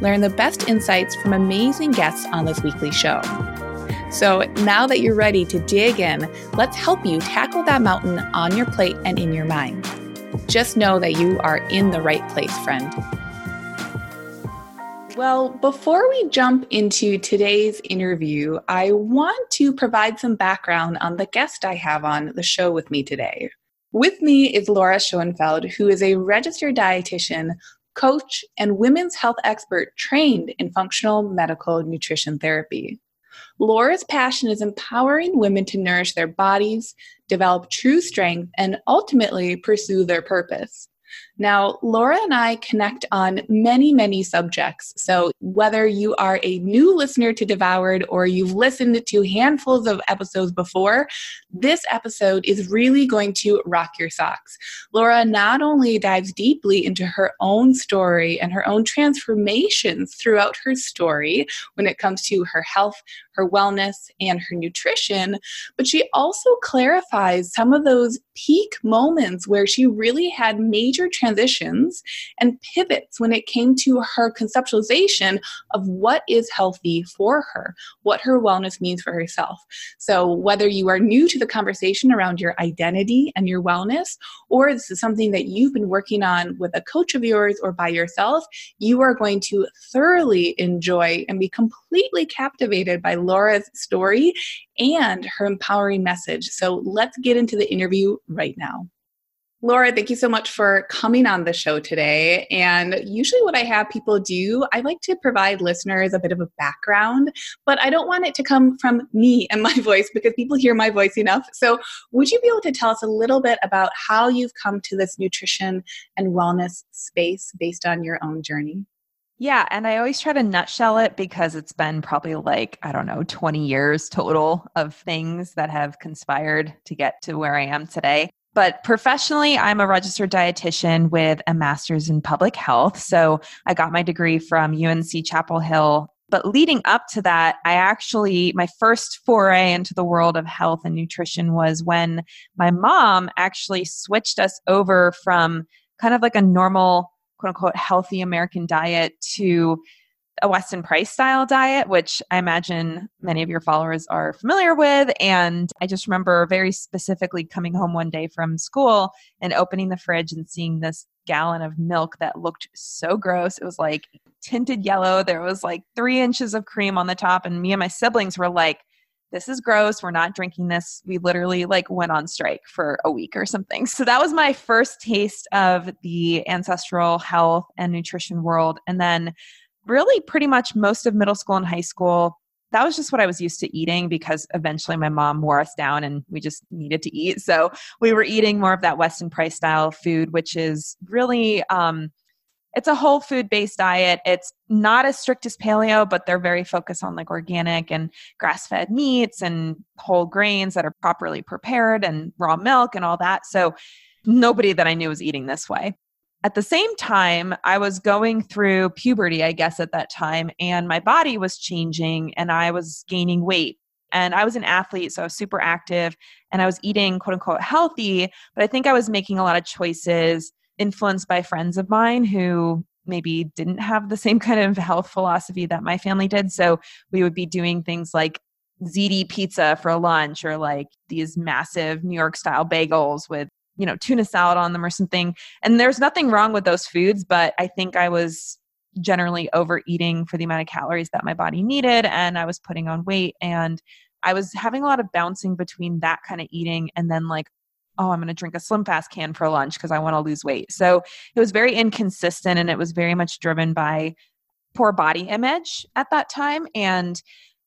Learn the best insights from amazing guests on this weekly show. So now that you're ready to dig in, let's help you tackle that mountain on your plate and in your mind. Just know that you are in the right place, friend. Well, before we jump into today's interview, I want to provide some background on the guest I have on the show with me today. With me is Laura Schoenfeld, who is a registered dietitian, coach, and women's health expert trained in functional medical nutrition therapy. Laura's passion is empowering women to nourish their bodies, develop true strength, and ultimately pursue their purpose. Now, Laura and I connect on many, many subjects. So, whether you are a new listener to Devoured or you've listened to handfuls of episodes before, this episode is really going to rock your socks. Laura not only dives deeply into her own story and her own transformations throughout her story when it comes to her health, her wellness, and her nutrition, but she also clarifies some of those peak moments where she really had major transitions and pivots when it came to her conceptualization of what is healthy for her, what her wellness means for herself. So, whether you are new to the conversation around your identity and your wellness, or this is something that you've been working on with a coach of yours or by yourself, you are going to thoroughly enjoy and be completely captivated by Laura's story and her empowering message. So, let's get into the interview right now. Laura, thank you so much for coming on the show today. And usually, what I have people do, I like to provide listeners a bit of a background, but I don't want it to come from me and my voice because people hear my voice enough. So, would you be able to tell us a little bit about how you've come to this nutrition and wellness space based on your own journey? Yeah, and I always try to nutshell it because it's been probably like, I don't know, 20 years total of things that have conspired to get to where I am today. But professionally, I'm a registered dietitian with a master's in public health. So I got my degree from UNC Chapel Hill. But leading up to that, I actually, my first foray into the world of health and nutrition was when my mom actually switched us over from kind of like a normal, quote unquote, healthy American diet to a Weston Price style diet, which I imagine many of your followers are familiar with. And I just remember very specifically coming home one day from school and opening the fridge and seeing this gallon of milk that looked so gross. It was like tinted yellow. There was like three inches of cream on the top. And me and my siblings were like, this is gross. We're not drinking this. We literally like went on strike for a week or something. So that was my first taste of the ancestral health and nutrition world. And then really pretty much most of middle school and high school that was just what I was used to eating because eventually my mom wore us down and we just needed to eat. So we were eating more of that Weston Price style food, which is really, um, it's a whole food based diet. It's not as strict as paleo, but they're very focused on like organic and grass fed meats and whole grains that are properly prepared and raw milk and all that. So nobody that I knew was eating this way at the same time, I was going through puberty, I guess, at that time, and my body was changing and I was gaining weight. And I was an athlete, so I was super active and I was eating quote unquote healthy, but I think I was making a lot of choices influenced by friends of mine who maybe didn't have the same kind of health philosophy that my family did. So we would be doing things like ziti pizza for lunch or like these massive New York style bagels with you know tuna salad on them or something and there's nothing wrong with those foods but i think i was generally overeating for the amount of calories that my body needed and i was putting on weight and i was having a lot of bouncing between that kind of eating and then like oh i'm going to drink a slim fast can for lunch because i want to lose weight so it was very inconsistent and it was very much driven by poor body image at that time and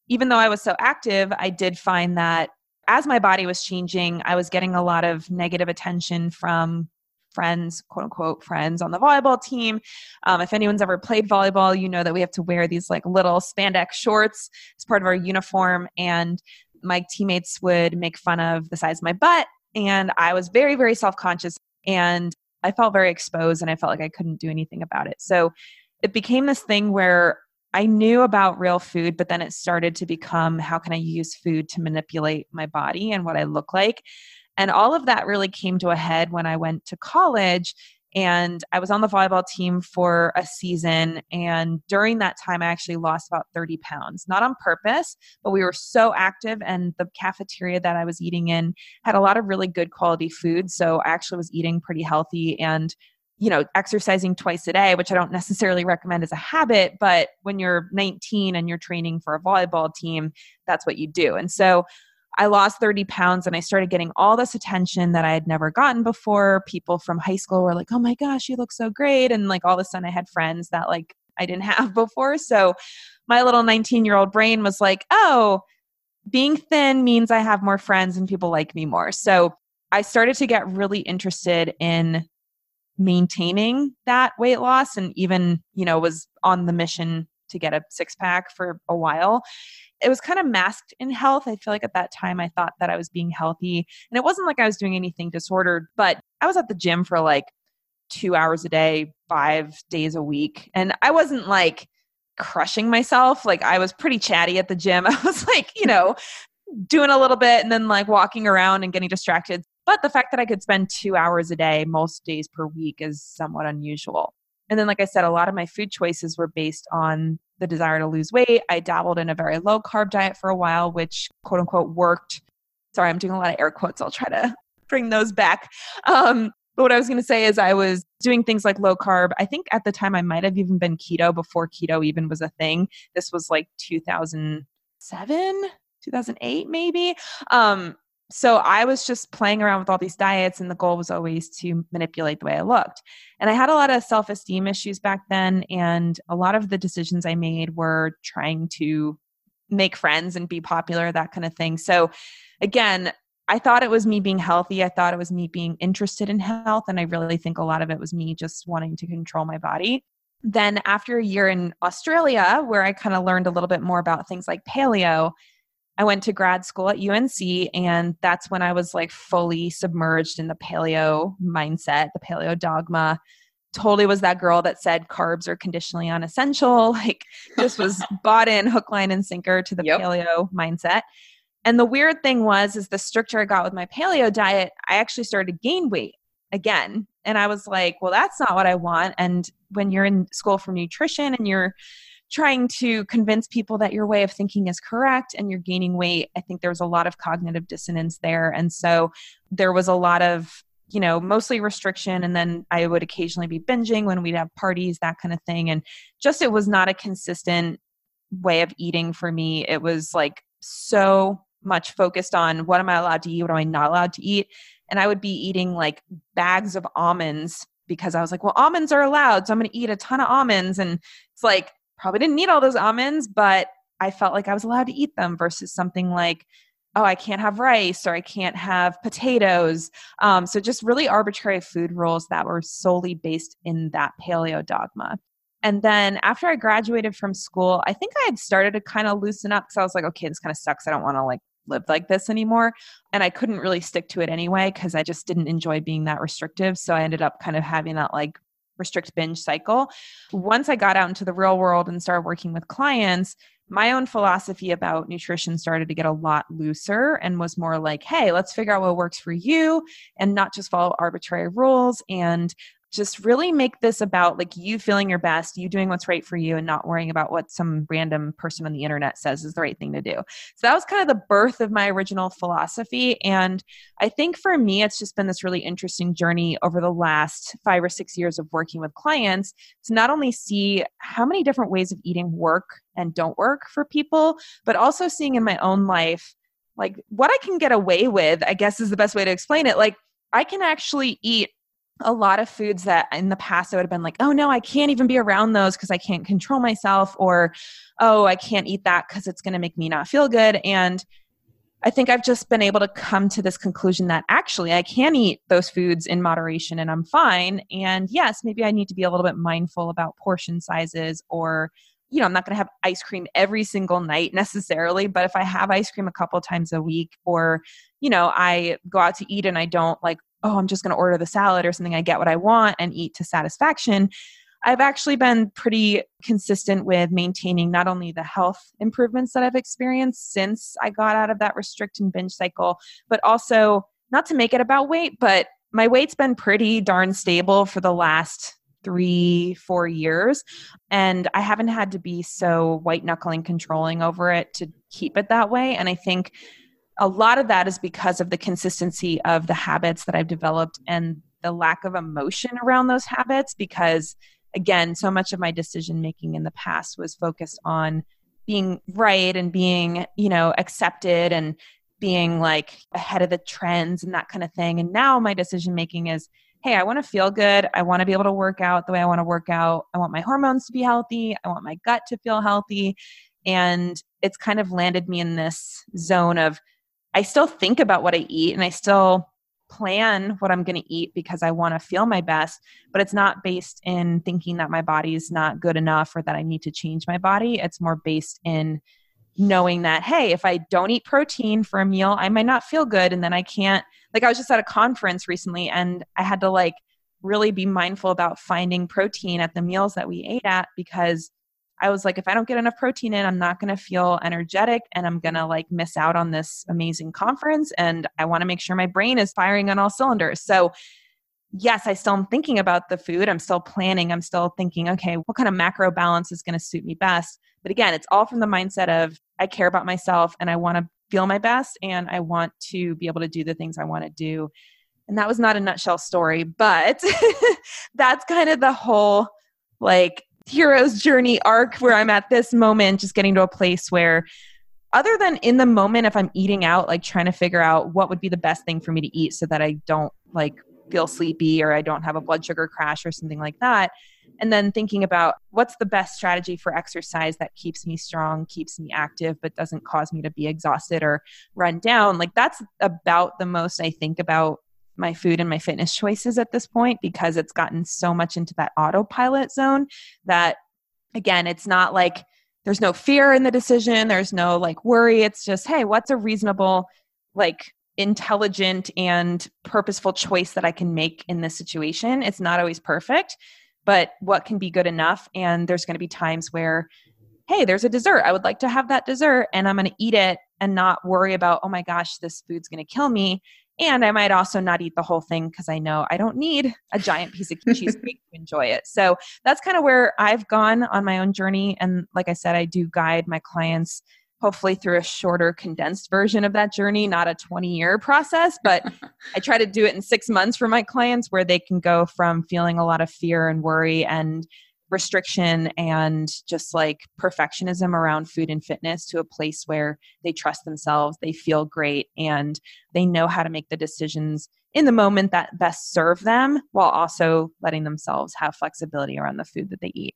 even though i was so active i did find that as my body was changing, I was getting a lot of negative attention from friends, quote unquote, friends on the volleyball team. Um, if anyone's ever played volleyball, you know that we have to wear these like little spandex shorts as part of our uniform. And my teammates would make fun of the size of my butt. And I was very, very self conscious. And I felt very exposed and I felt like I couldn't do anything about it. So it became this thing where I knew about real food, but then it started to become how can I use food to manipulate my body and what I look like. And all of that really came to a head when I went to college and I was on the volleyball team for a season. And during that time, I actually lost about 30 pounds, not on purpose, but we were so active. And the cafeteria that I was eating in had a lot of really good quality food. So I actually was eating pretty healthy and you know, exercising twice a day, which I don't necessarily recommend as a habit, but when you're 19 and you're training for a volleyball team, that's what you do. And so I lost 30 pounds and I started getting all this attention that I had never gotten before. People from high school were like, oh my gosh, you look so great. And like all of a sudden I had friends that like I didn't have before. So my little 19 year old brain was like, oh, being thin means I have more friends and people like me more. So I started to get really interested in maintaining that weight loss and even, you know, was on the mission to get a six pack for a while. It was kind of masked in health. I feel like at that time I thought that I was being healthy. And it wasn't like I was doing anything disordered, but I was at the gym for like two hours a day, five days a week. And I wasn't like crushing myself. Like I was pretty chatty at the gym. I was like, you know, doing a little bit and then like walking around and getting distracted. But the fact that I could spend two hours a day most days per week is somewhat unusual. And then, like I said, a lot of my food choices were based on the desire to lose weight. I dabbled in a very low carb diet for a while, which quote unquote worked. Sorry, I'm doing a lot of air quotes. I'll try to bring those back. Um, but what I was going to say is, I was doing things like low carb. I think at the time I might have even been keto before keto even was a thing. This was like 2007, 2008, maybe. Um, so I was just playing around with all these diets, and the goal was always to manipulate the way I looked. And I had a lot of self esteem issues back then, and a lot of the decisions I made were trying to make friends and be popular, that kind of thing. So, again, I thought it was me being healthy. I thought it was me being interested in health. And I really think a lot of it was me just wanting to control my body. Then, after a year in Australia, where I kind of learned a little bit more about things like paleo, I went to grad school at UNC, and that's when I was like fully submerged in the paleo mindset, the paleo dogma. Totally was that girl that said carbs are conditionally unessential. Like, just was bought in hook, line, and sinker to the yep. paleo mindset. And the weird thing was, is the stricter I got with my paleo diet, I actually started to gain weight again. And I was like, well, that's not what I want. And when you're in school for nutrition and you're trying to convince people that your way of thinking is correct and you're gaining weight, I think there was a lot of cognitive dissonance there. And so there was a lot of, you know, mostly restriction. And then I would occasionally be binging when we'd have parties, that kind of thing. And just it was not a consistent way of eating for me. It was like so much focused on what am I allowed to eat, what am I not allowed to eat. And I would be eating like bags of almonds because I was like, well, almonds are allowed. So I'm going to eat a ton of almonds. And it's like, probably didn't need all those almonds, but I felt like I was allowed to eat them versus something like, oh, I can't have rice or I can't have potatoes. Um, so just really arbitrary food rules that were solely based in that paleo dogma. And then after I graduated from school, I think I had started to kind of loosen up because I was like, okay, this kind of sucks. I don't want to like live like this anymore. And I couldn't really stick to it anyway because I just didn't enjoy being that restrictive. So I ended up kind of having that like restrict binge cycle. Once I got out into the real world and started working with clients, my own philosophy about nutrition started to get a lot looser and was more like, hey, let's figure out what works for you and not just follow arbitrary rules. And just really make this about like you feeling your best, you doing what's right for you, and not worrying about what some random person on the internet says is the right thing to do. So that was kind of the birth of my original philosophy. And I think for me, it's just been this really interesting journey over the last five or six years of working with clients to not only see how many different ways of eating work and don't work for people, but also seeing in my own life like what I can get away with, I guess is the best way to explain it. Like, I can actually eat a lot of foods that in the past I would have been like, oh no, I can't even be around those because I can't control myself, or oh, I can't eat that because it's going to make me not feel good. And I think I've just been able to come to this conclusion that actually I can eat those foods in moderation and I'm fine. And yes, maybe I need to be a little bit mindful about portion sizes or you know, I'm not going to have ice cream every single night necessarily, but if I have ice cream a couple times a week or, you know, I go out to eat and I don't like, oh, I'm just going to order the salad or something, I get what I want and eat to satisfaction, I've actually been pretty consistent with maintaining not only the health improvements that I've experienced since I got out of that restrict and binge cycle, but also not to make it about weight, but my weight's been pretty darn stable for the last three, four years. And I haven't had to be so white knuckling controlling over it to keep it that way. And I think a lot of that is because of the consistency of the habits that I've developed and the lack of emotion around those habits because again, so much of my decision making in the past was focused on being right and being, you know, accepted and being like ahead of the trends and that kind of thing. And now my decision making is, hey, I want to feel good. I want to be able to work out the way I want to work out. I want my hormones to be healthy. I want my gut to feel healthy. And it's kind of landed me in this zone of I still think about what I eat and I still plan what I'm going to eat because I want to feel my best, but it's not based in thinking that my body is not good enough or that I need to change my body. It's more based in knowing that, hey, if I don't eat protein for a meal, I might not feel good. And then I can't, like, I was just at a conference recently and I had to, like, really be mindful about finding protein at the meals that we ate at because I was like, if I don't get enough protein in, I'm not going to feel energetic and I'm going to like miss out on this amazing conference. And I want to make sure my brain is firing on all cylinders. So, yes, I still am thinking about the food. I'm still planning. I'm still thinking, okay, what kind of macro balance is going to suit me best? But again, it's all from the mindset of I care about myself and I want to feel my best and I want to be able to do the things I want to do. And that was not a nutshell story, but that's kind of the whole like hero's journey arc where I'm at this moment, just getting to a place where, other than in the moment, if I'm eating out, like trying to figure out what would be the best thing for me to eat so that I don't like feel sleepy or I don't have a blood sugar crash or something like that. And then thinking about what's the best strategy for exercise that keeps me strong, keeps me active, but doesn't cause me to be exhausted or run down. Like that's about the most I think about my food and my fitness choices at this point because it's gotten so much into that autopilot zone that again it's not like there's no fear in the decision there's no like worry. It's just hey what's a reasonable like intelligent and purposeful choice that i can make in this situation? It's not always perfect but what can be good enough? And there's going to be times where hey there's a dessert. I would like to have that dessert and i'm going to eat it and not worry about oh my gosh this food's going to kill me and I might also not eat the whole thing because I know I don't need a giant piece of cheesecake to enjoy it. So that's kind of where I've gone on my own journey. And like I said, I do guide my clients hopefully through a shorter, condensed version of that journey, not a 20 year process. But I try to do it in six months for my clients where they can go from feeling a lot of fear and worry and restriction and just like perfectionism around food and fitness to a place where they trust themselves, they feel great, and they know how to make the decisions in the moment that best serve them while also letting themselves have flexibility around the food that they eat.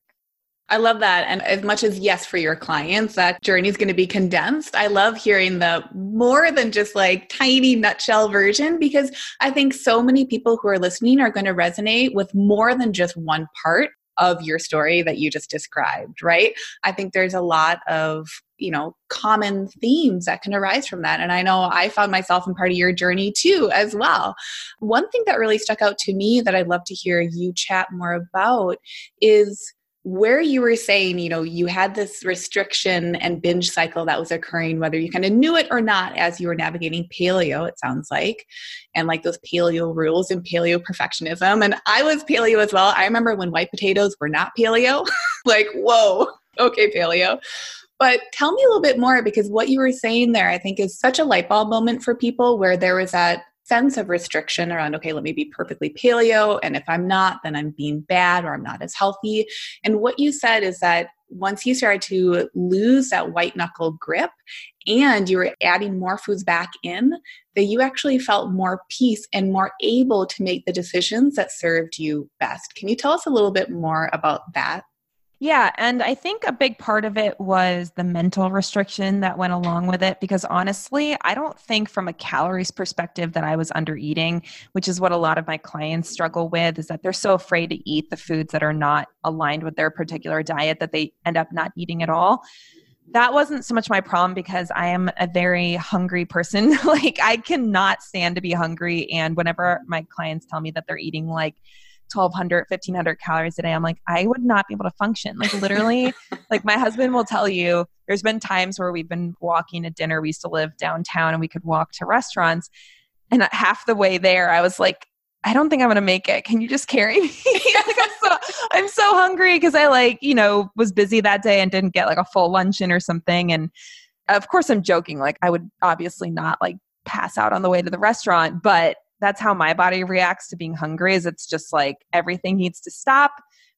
I love that. And as much as yes for your clients, that journey is going to be condensed. I love hearing the more than just like tiny nutshell version because I think so many people who are listening are going to resonate with more than just one part of your story that you just described, right? I think there's a lot of, you know, common themes that can arise from that. And I know I found myself in part of your journey too, as well. One thing that really stuck out to me that I'd love to hear you chat more about is where you were saying, you know, you had this restriction and binge cycle that was occurring, whether you kind of knew it or not as you were navigating paleo, it sounds like, and like those paleo rules and paleo perfectionism. And I was paleo as well. I remember when white potatoes were not paleo, like, whoa, okay, paleo. But tell me a little bit more because what you were saying there, I think, is such a light bulb moment for people where there was that sense of restriction around okay let me be perfectly paleo and if i'm not then i'm being bad or i'm not as healthy. And what you said is that once you started to lose that white knuckle grip and you were adding more foods back in that you actually felt more peace and more able to make the decisions that served you best. Can you tell us a little bit more about that Yeah, and I think a big part of it was the mental restriction that went along with it because honestly, I don't think from a calories perspective that I was under eating, which is what a lot of my clients struggle with is that they're so afraid to eat the foods that are not aligned with their particular diet that they end up not eating at all. That wasn't so much my problem because I am a very hungry person. like I cannot stand to be hungry and whenever my clients tell me that they're eating like 1200 1500 calories a day. I'm like i would not be able to function. Like literally like my husband will tell you there's been times where we've been walking to dinner. We used to live downtown and we could walk to restaurants. And half the way there i was like i don't think i'm gonna make it. Can you just carry me? Like I'm, so, I'm so hungry because i like you know was busy that day and didn't get like a full luncheon or something. And of course i'm joking. Like i would obviously not like pass out on the way to the restaurant but that's how my body reacts to being hungry is it's just like everything needs to stop.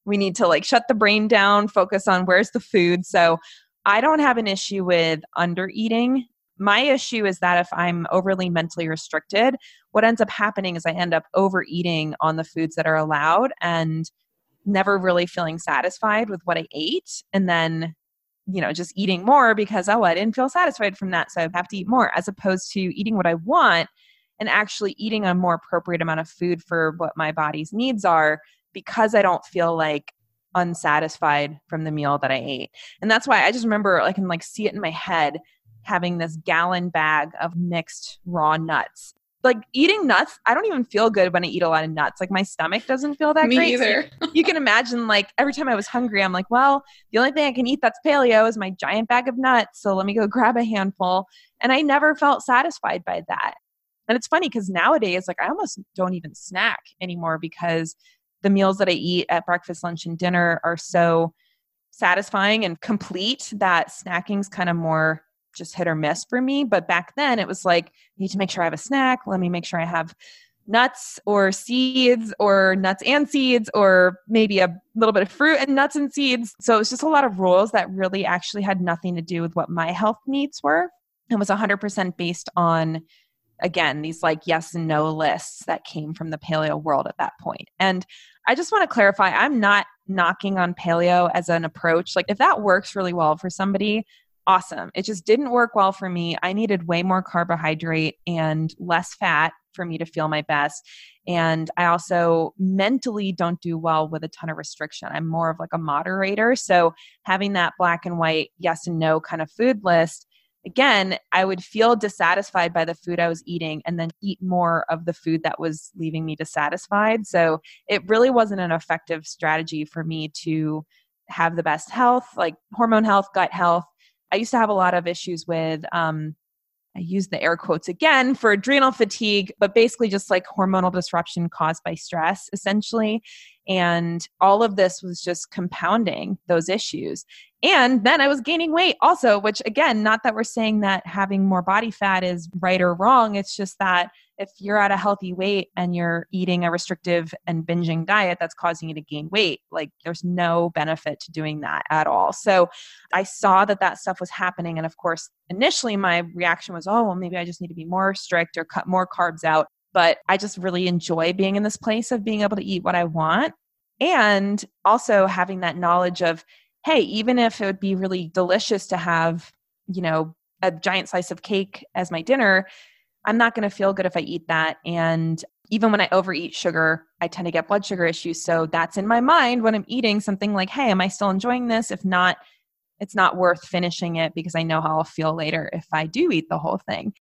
We need to like shut the brain down focus on where's the food. So i don't have an issue with under eating my issue is that if i'm overly mentally restricted what ends up happening is i end up overeating on the foods that are allowed and never really feeling satisfied with what i ate. And then you know just eating more because oh i didn't feel satisfied from that so i have to eat more as opposed to eating what i want and actually eating a more appropriate amount of food for what my body's needs are because I don't feel like unsatisfied from the meal that I ate. And that's why I just remember I can like see it in my head having this gallon bag of mixed raw nuts. Like eating nuts, I don't even feel good when I eat a lot of nuts. Like my stomach doesn't feel that Me great. either. You can imagine like every time I was hungry, I'm like, well, the only thing I can eat that's paleo is my giant bag of nuts. So let me go grab a handful. And I never felt satisfied by that. And it's funny because nowadays, like I almost don't even snack anymore because the meals that I eat at breakfast, lunch, and dinner are so satisfying and complete that snacking's kind of more just hit or miss for me. But back then it was like, I need to make sure I have a snack. Let me make sure I have nuts or seeds or nuts and seeds or maybe a little bit of fruit and nuts and seeds. So it was just a lot of rules that really actually had nothing to do with what my health needs were. It was 100% based on again these like yes and no lists that came from the paleo world at that point. And i just want to clarify i'm not knocking on paleo as an approach. Like if that works really well for somebody awesome. It just didn't work well for me. I needed way more carbohydrate and less fat for me to feel my best. And i also mentally don't do well with a ton of restriction. I'm more of like a moderator. So having that black and white yes and no kind of food list again, I would feel dissatisfied by the food I was eating and then eat more of the food that was leaving me dissatisfied. So it really wasn't an effective strategy for me to have the best health, like hormone health, gut health. I used to have a lot of issues with, um, I use the air quotes again for adrenal fatigue, but basically just like hormonal disruption caused by stress, essentially. And all of this was just compounding those issues. And then I was gaining weight also, which again, not that we're saying that having more body fat is right or wrong. It's just that if you're at a healthy weight and you're eating a restrictive and binging diet that's causing you to gain weight, like there's no benefit to doing that at all. So I saw that that stuff was happening. And of course, initially my reaction was, oh, well, maybe I just need to be more strict or cut more carbs out. But I just really enjoy being in this place of being able to eat what I want and also having that knowledge of hey, even if it would be really delicious to have, you know, a giant slice of cake as my dinner, I'm not going to feel good if I eat that. And even when I overeat sugar, I tend to get blood sugar issues. So that's in my mind when I'm eating something like, hey, am I still enjoying this? If not, it's not worth finishing it because I know how I'll feel later if I do eat the whole thing.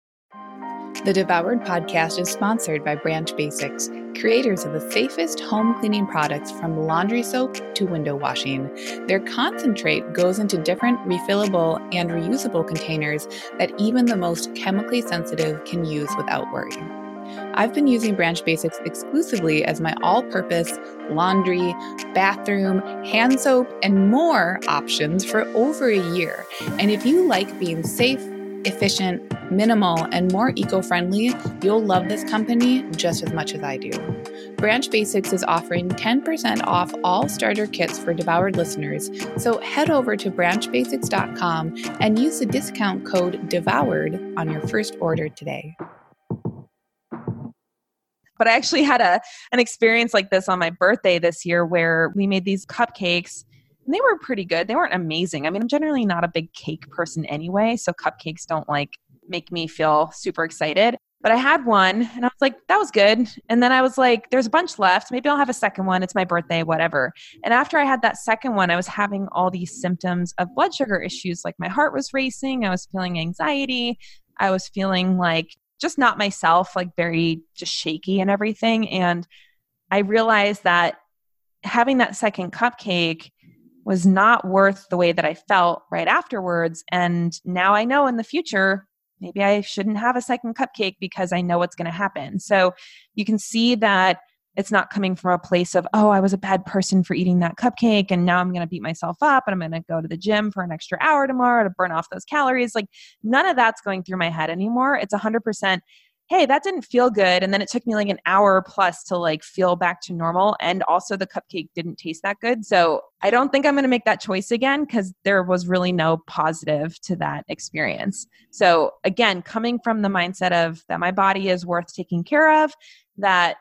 The Devoured podcast is sponsored by Branch Basics, creators of the safest home cleaning products from laundry soap to window washing. Their concentrate goes into different refillable and reusable containers that even the most chemically sensitive can use without worry. I've been using Branch Basics exclusively as my all purpose laundry, bathroom, hand soap, and more options for over a year. And if you like being safe, efficient, minimal, and more eco friendly, you'll love this company just as much as I do. Branch Basics is offering 10% off all starter kits for devoured listeners, so head over to branchbasics.com and use the discount code DEVOURED on your first order today. But I actually had a an experience like this on my birthday this year where we made these cupcakes And they were pretty good. They weren't amazing. I mean, I'm generally not a big cake person anyway, so cupcakes don't like make me feel super excited. But I had one and I was like, that was good. And then I was like, there's a bunch left. Maybe I'll have a second one. It's my birthday, whatever. And after I had that second one, I was having all these symptoms of blood sugar issues. Like my heart was racing. I was feeling anxiety. I was feeling like just not myself, like very just shaky and everything. And I realized that having that second cupcake was not worth the way that I felt right afterwards. And now I know in the future maybe I shouldn't have a second cupcake because I know what's going to happen. So you can see that it's not coming from a place of, oh, I was a bad person for eating that cupcake and now I'm going to beat myself up and I'm going to go to the gym for an extra hour tomorrow to burn off those calories. Like none of that's going through my head anymore. It's 100% hey, that didn't feel good. And then it took me like an hour plus to like feel back to normal. And also the cupcake didn't taste that good. So I don't think I'm going to make that choice again because there was really no positive to that experience. So again, coming from the mindset of that my body is worth taking care of, that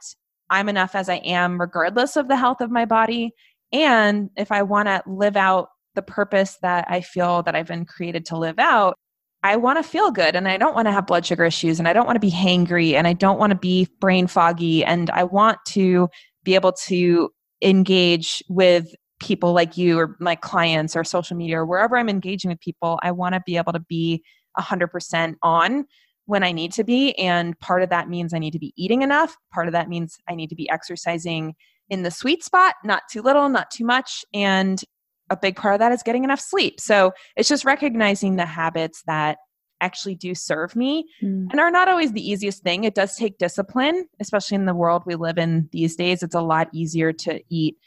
I'm enough as I am, regardless of the health of my body. And if I want to live out the purpose that I feel that I've been created to live out, I want to feel good and I don't want to have blood sugar issues and I don't want to be hangry and I don't want to be brain foggy and I want to be able to engage with people like you or my clients or social media or wherever I'm engaging with people. I want to be able to be 100% on when I need to be. And part of that means I need to be eating enough. Part of that means I need to be exercising in the sweet spot, not too little, not too much. And a big part of that is getting enough sleep. So it's just recognizing the habits that actually do serve me mm. and are not always the easiest thing. It does take discipline, especially in the world we live in these days. It's a lot easier to eat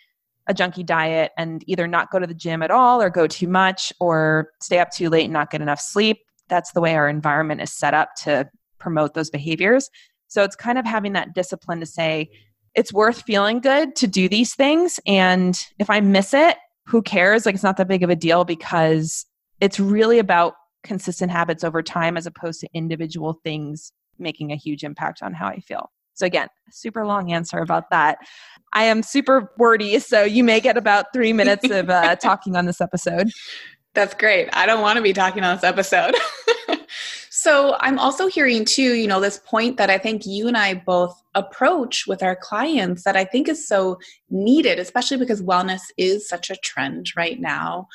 a junky diet and either not go to the gym at all or go too much or stay up too late and not get enough sleep. That's the way our environment is set up to promote those behaviors. So it's kind of having that discipline to say, it's worth feeling good to do these things. And if I miss it, who cares? Like it's not that big of a deal because it's really about consistent habits over time as opposed to individual things making a huge impact on how I feel. So, again, super long answer about that. I am super wordy, so you may get about three minutes of uh, talking on this episode. That's great. I don't want to be talking on this episode. so, I'm also hearing too, you know, this point that I think you and I both approach with our clients that I think is so needed, especially because wellness is such a trend right now,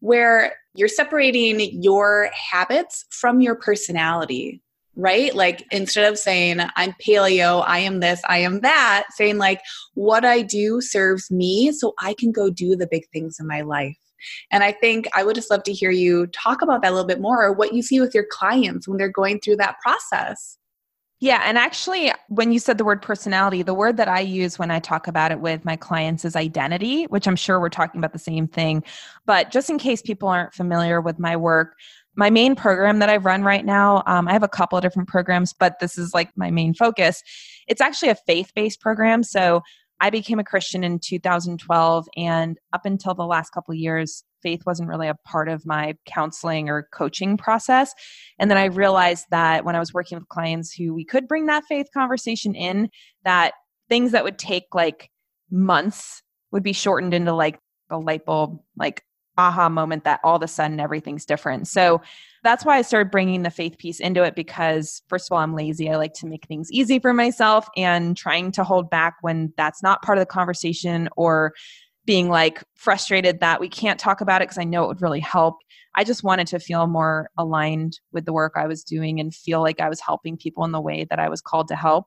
where you're separating your habits from your personality right? Like instead of saying, I'm paleo, I am this, I am that, saying, like, what I do serves me so I can go do the big things in my life. And I think I would just love to hear you talk about that a little bit more or what you see with your clients when they're going through that process. Yeah, and actually, when you said the word personality, the word that I use when I talk about it with my clients is identity, which I'm sure we're talking about the same thing. But just in case people aren't familiar with my work, my main program that I run right now, um, I have a couple of different programs, but this is like my main focus. It's actually a faith based program. So I became a Christian in 2012, and up until the last couple years, faith wasn't really a part of my counseling or coaching process. And then I realized that when I was working with clients who we could bring that faith conversation in, that things that would take like months would be shortened into like the light bulb, like aha moment that all of a sudden everything's different. So that's why I started bringing the faith piece into it because, first of all, I'm lazy. I like to make things easy for myself and trying to hold back when that's not part of the conversation or being like frustrated that we can't talk about it because I know it would really help. I just wanted to feel more aligned with the work I was doing and feel like I was helping people in the way that I was called to help.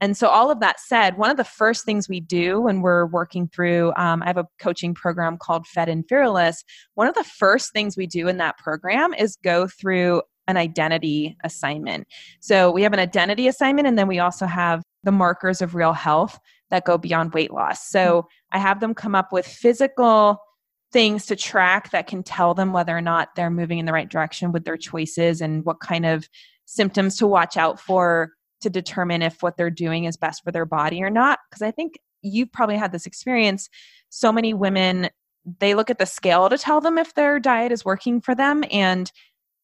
And so, all of that said, one of the first things we do when we're working through, um, I have a coaching program called Fed and Fearless. One of the first things we do in that program is go through an identity assignment. So, we have an identity assignment, and then we also have the markers of real health that go beyond weight loss. So, I have them come up with physical things to track that can tell them whether or not they're moving in the right direction with their choices and what kind of symptoms to watch out for to determine if what they're doing is best for their body or not. Because I think you've probably had this experience. So many women, they look at the scale to tell them if their diet is working for them. And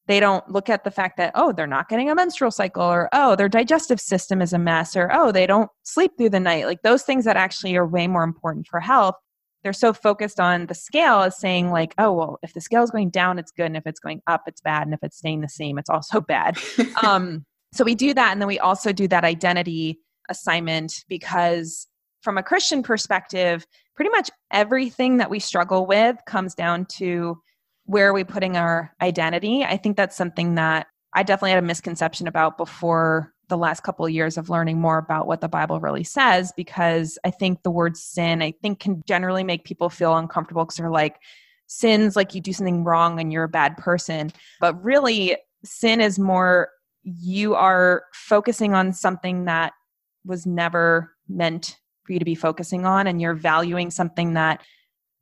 they don't look at the fact that, oh, they're not getting a menstrual cycle, or oh, their digestive system is a mess, or oh, they don't sleep through the night. Like those things that actually are way more important for health. they're so focused on the scale as saying like oh well if the scale is going down it's good and if it's going up it's bad and if it's staying the same it's also bad um, so we do that and then we also do that identity assignment because from a christian perspective pretty much everything that we struggle with comes down to where are we putting our identity i think that's something that i definitely had a misconception about before the last couple of years of learning more about what the Bible really says because I think the word sin, I think, can generally make people feel uncomfortable because they're like, sins like you do something wrong and you're a bad person. But really, sin is more you are focusing on something that was never meant for you to be focusing on and you're valuing something that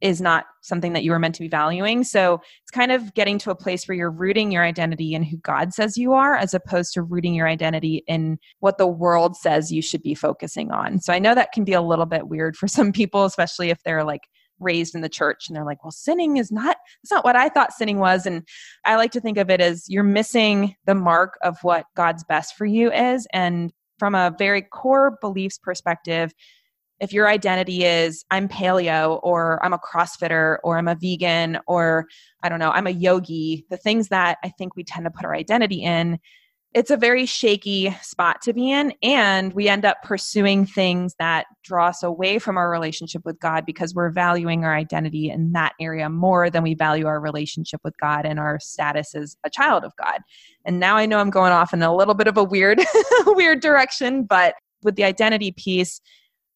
is not something that you were meant to be valuing. So it's kind of getting to a place where you're rooting your identity in who God says you are, as opposed to rooting your identity in what the world says you should be focusing on. So I know that can be a little bit weird for some people, especially if they're like raised in the church and they're like, well, sinning is not, it's not what I thought sinning was. And I like to think of it as you're missing the mark of what God's best for you is. And from a very core beliefs perspective, if your identity is I'm paleo or I'm a CrossFitter or I'm a vegan or I don't know, I'm a yogi, the things that I think we tend to put our identity in, it's a very shaky spot to be in. And we end up pursuing things that draw us away from our relationship with God because we're valuing our identity in that area more than we value our relationship with God and our status as a child of God. And now I know I'm going off in a little bit of a weird, weird direction, but with the identity piece,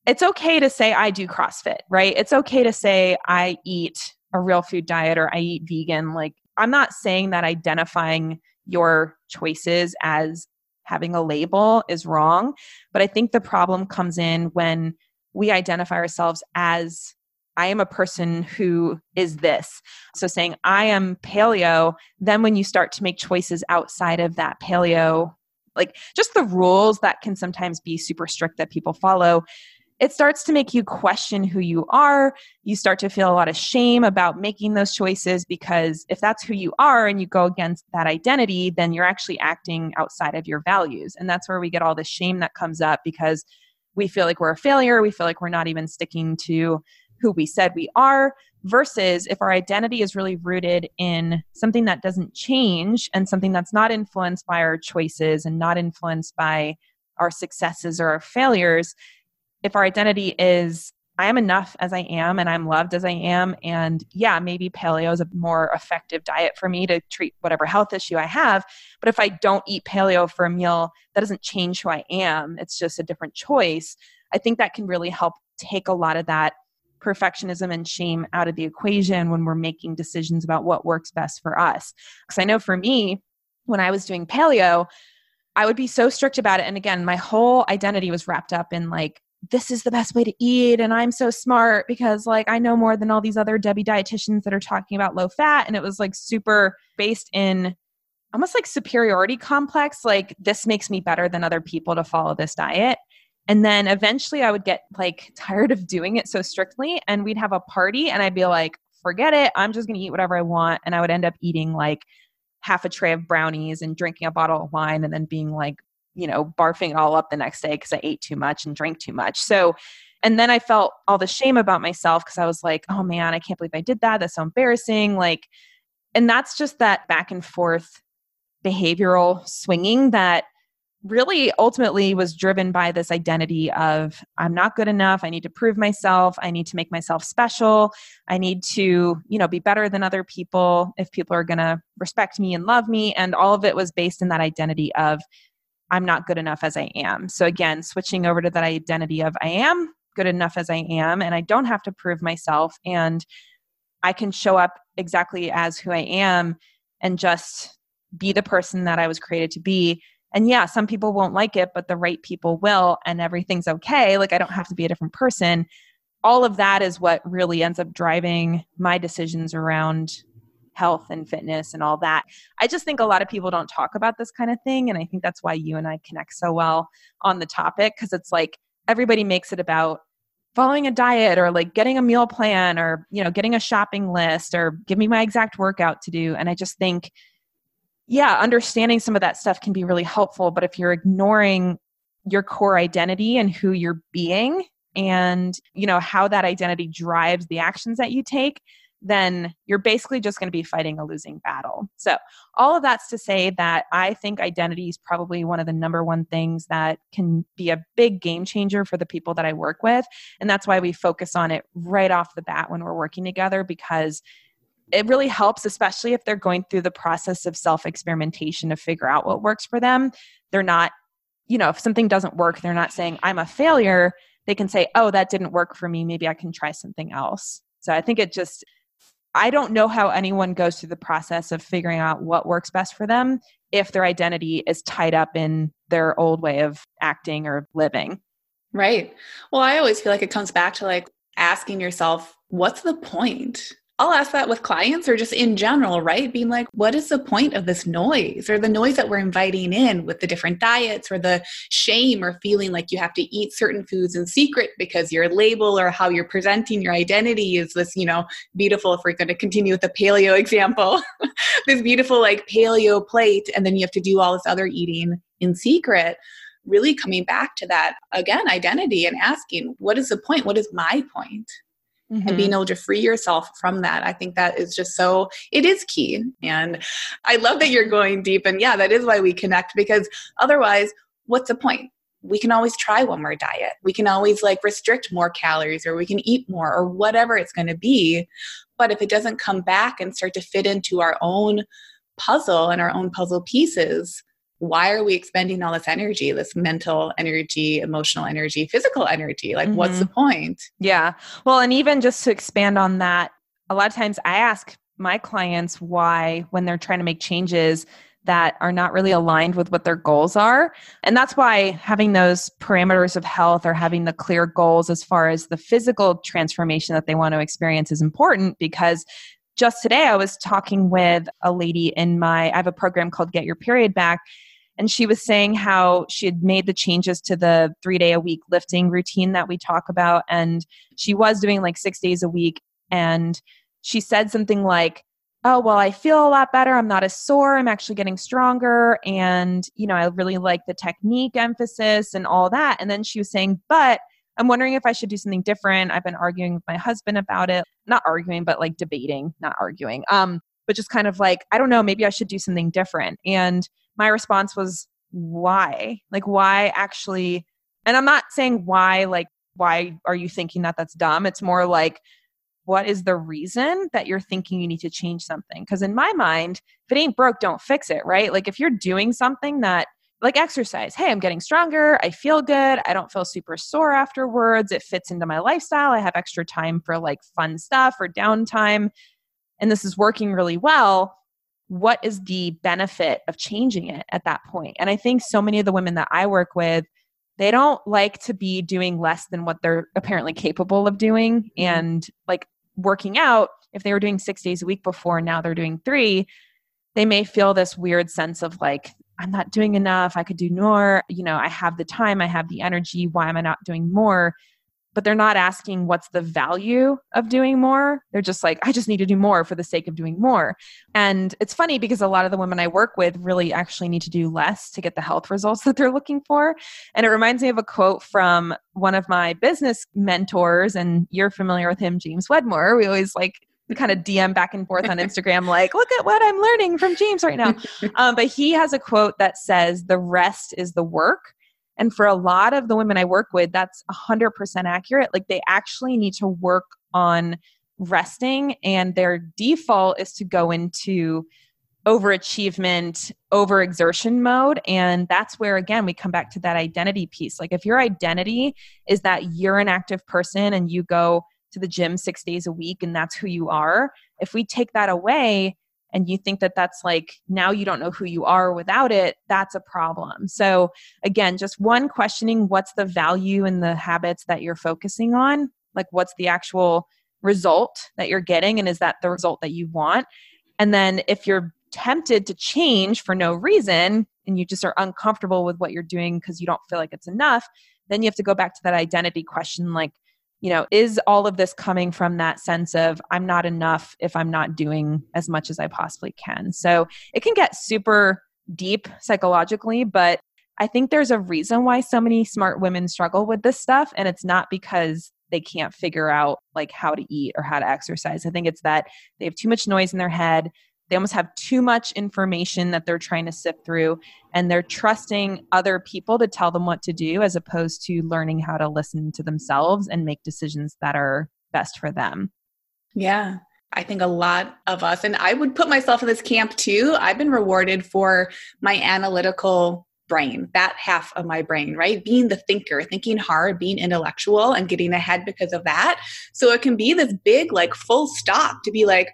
it's okay to say I do CrossFit, right? It's okay to say I eat a real food diet or I eat vegan. Like, I'm not saying that identifying your choices as having a label is wrong, but I think the problem comes in when we identify ourselves as I am a person who is this. So saying I am paleo, then when you start to make choices outside of that paleo, like just the rules that can sometimes be super strict that people follow, it starts to make you question who you are. You start to feel a lot of shame about making those choices because if that's who you are and you go against that identity, then you're actually acting outside of your values. And that's where we get all the shame that comes up because we feel like we're a failure. We feel like we're not even sticking to who we said we are. Versus if our identity is really rooted in something that doesn't change and something that's not influenced by our choices and not influenced by our successes or our failures, if our identity is I am enough as I am and I'm loved as I am. And yeah, maybe paleo is a more effective diet for me to treat whatever health issue I have. But if I don't eat paleo for a meal, that doesn't change who I am. It's just a different choice. I think that can really help take a lot of that perfectionism and shame out of the equation when we're making decisions about what works best for us. Because I know for me, when I was doing paleo, I would be so strict about it. And again, my whole identity was wrapped up in like, this is the best way to eat and i'm so smart because like i know more than all these other debbie dietitians that are talking about low fat and it was like super based in almost like superiority complex like this makes me better than other people to follow this diet. And then eventually i would get like tired of doing it so strictly and we'd have a party and i'd be like forget it. I'm just going to eat whatever i want. And i would end up eating like half a tray of brownies and drinking a bottle of wine and then being like you know, barfing it all up the next day because I ate too much and drank too much. So, and then I felt all the shame about myself because I was like, oh man, I can't believe I did that. That's so embarrassing. Like, and that's just that back and forth behavioral swinging that really ultimately was driven by this identity of I'm not good enough. I need to prove myself. I need to make myself special. I need to, you know, be better than other people if people are going to respect me and love me. And all of it was based in that identity of I'm not good enough as I am. So again, switching over to that identity of I am good enough as I am and I don't have to prove myself and I can show up exactly as who I am and just be the person that I was created to be. And yeah, some people won't like it, but the right people will and everything's okay. Like I don't have to be a different person. All of that is what really ends up driving my decisions around health and fitness and all that. I just think a lot of people don't talk about this kind of thing. And I think that's why you and I connect so well on the topic because it's like everybody makes it about following a diet or like getting a meal plan or you know getting a shopping list or give me my exact workout to do and i just think yeah understanding some of that stuff can be really helpful but if you're ignoring your core identity and who you're being and you know how that identity drives the actions that you take then you're basically just going to be fighting a losing battle. So, all of that's to say that I think identity is probably one of the number one things that can be a big game changer for the people that I work with. And that's why we focus on it right off the bat when we're working together because it really helps, especially if they're going through the process of self experimentation to figure out what works for them. They're not, you know, if something doesn't work, they're not saying, I'm a failure. They can say, oh, that didn't work for me. Maybe I can try something else. So I think it just I don't know how anyone goes through the process of figuring out what works best for them if their identity is tied up in their old way of acting or living. Right. Well, I always feel like it comes back to like asking yourself, what's the point? I'll ask that with clients or just in general, right? Being like, what is the point of this noise or the noise that we're inviting in with the different diets or the shame or feeling like you have to eat certain foods in secret because your label or how you're presenting your identity is this, you know, beautiful, if we're going to continue with the paleo example, this beautiful like paleo plate. And then you have to do all this other eating in secret really coming back to that again identity and asking what is the point what is my point mm-hmm. and being able to free yourself from that. I think that is just so, it is key. And I love that you're going deep. And yeah, that is why we connect because otherwise, what's the point? we can always try one more diet. We can always like restrict more calories or we can eat more or whatever it's going to be. But if it doesn't come back and start to fit into our own puzzle and our own puzzle pieces, why are we expending all this energy this mental energy emotional energy physical energy like mm-hmm. what's the point yeah well and even just to expand on that a lot of times i ask my clients why when they're trying to make changes that are not really aligned with what their goals are. And that's why having those parameters of health or having the clear goals as far as the physical transformation that they want to experience is important because just today I was talking with a lady in my I have a program called Get Your Period Back and she was saying how she had made the changes to the three day a week lifting routine that we talk about and she was doing like six days a week and she said something like oh well i feel a lot better. I'm not as sore. I'm actually getting stronger. And you know i really like the technique emphasis and all that. And then she was saying but i'm wondering if i should do something different. I've been arguing with my husband about it. Not arguing but like debating not arguing. Um but just kind of like i don't know maybe i should do something different. And my response was why? Like why actually? And i'm not saying why like why are you thinking that that's dumb? It's more like what is the reason that you're thinking you need to change something? Because in my mind if it ain't broke don't fix it right? Like if you're doing something that like exercise hey i'm getting stronger i feel good i don't feel super sore afterwards it fits into my lifestyle i have extra time for like fun stuff or downtime and this is working really well what is the benefit of changing it at that point? And I think so many of the women that I work with, they don't like to be doing less than what they're apparently capable of doing. Mm-hmm. And like working out, if they were doing six days a week before, now they're doing three, they may feel this weird sense of like, I'm not doing enough. I could do more. You know, I have the time, I have the energy. Why am I not doing more? but they're not asking what's the value of doing more. They're just like, I just need to do more for the sake of doing more. And it's funny because a lot of the women I work with really actually need to do less to get the health results that they're looking for. And it reminds me of a quote from one of my business mentors, and you're familiar with him, James Wedmore. We always like kind of DM back and forth on Instagram, like, look at what I'm learning from James right now. Um, but he has a quote that says, The rest is the work. And for a lot of the women I work with, that's 100% accurate. Like they actually need to work on resting, and their default is to go into overachievement, overexertion mode. And that's where, again, we come back to that identity piece. Like if your identity is that you're an active person and you go to the gym six days a week and that's who you are, if we take that away, and you think that that's like now you don't know who you are without it, that's a problem. So, again, just one questioning what's the value in the habits that you're focusing on? Like, what's the actual result that you're getting? And is that the result that you want? And then, if you're tempted to change for no reason and you just are uncomfortable with what you're doing because you don't feel like it's enough, then you have to go back to that identity question like, you know, is all of this coming from that sense of I'm not enough if I'm not doing as much as I possibly can? So it can get super deep psychologically, but I think there's a reason why so many smart women struggle with this stuff. And it's not because they can't figure out like how to eat or how to exercise. I think it's that they have too much noise in their head. They almost have too much information that they're trying to sift through, and they're trusting other people to tell them what to do as opposed to learning how to listen to themselves and make decisions that are best for them. Yeah. I think a lot of us, and I would put myself in this camp too. I've been rewarded for my analytical brain, that half of my brain, right? Being the thinker, thinking hard, being intellectual, and getting ahead because of that. So it can be this big, like, full stop to be like,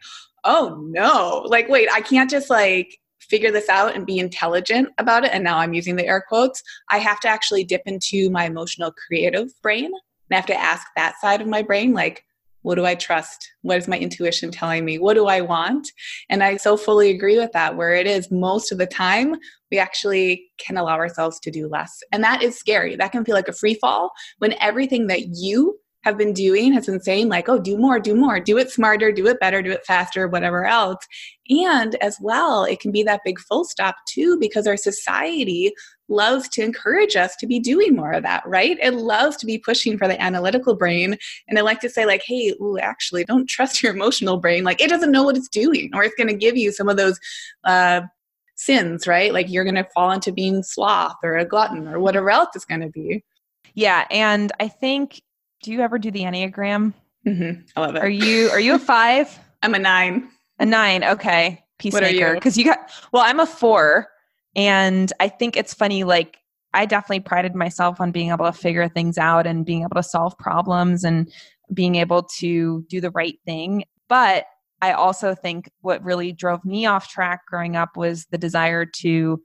oh no, like, wait, I can't just like figure this out and be intelligent about it. And now I'm using the air quotes. I have to actually dip into my emotional creative brain. And I have to ask that side of my brain, like, what do I trust? What is my intuition telling me? What do I want? And I so fully agree with that, where it is most of the time, we actually can allow ourselves to do less. And that is scary. That can feel like a free fall when everything that you have been doing has been saying like oh do more do more. Do it smarter do it better do it faster whatever else. And as well it can be that big full stop too because our society loves to encourage us to be doing more of that right? It loves to be pushing for the analytical brain. And i like to say like hey ooh, actually don't trust your emotional brain. Like it doesn't know what it's doing or it's going to give you some of those uh, sins right? Like you're going to fall into being sloth or a glutton or whatever else it's going to be. Yeah and i think do you ever do the Enneagram? Mm-hmm. I love it. Are you are you a five? I'm a nine. A nine. Okay. Peacemaker. Because you? you got well, I'm a four. And I think it's funny, like I definitely prided myself on being able to figure things out and being able to solve problems and being able to do the right thing. But I also think what really drove me off track growing up was the desire to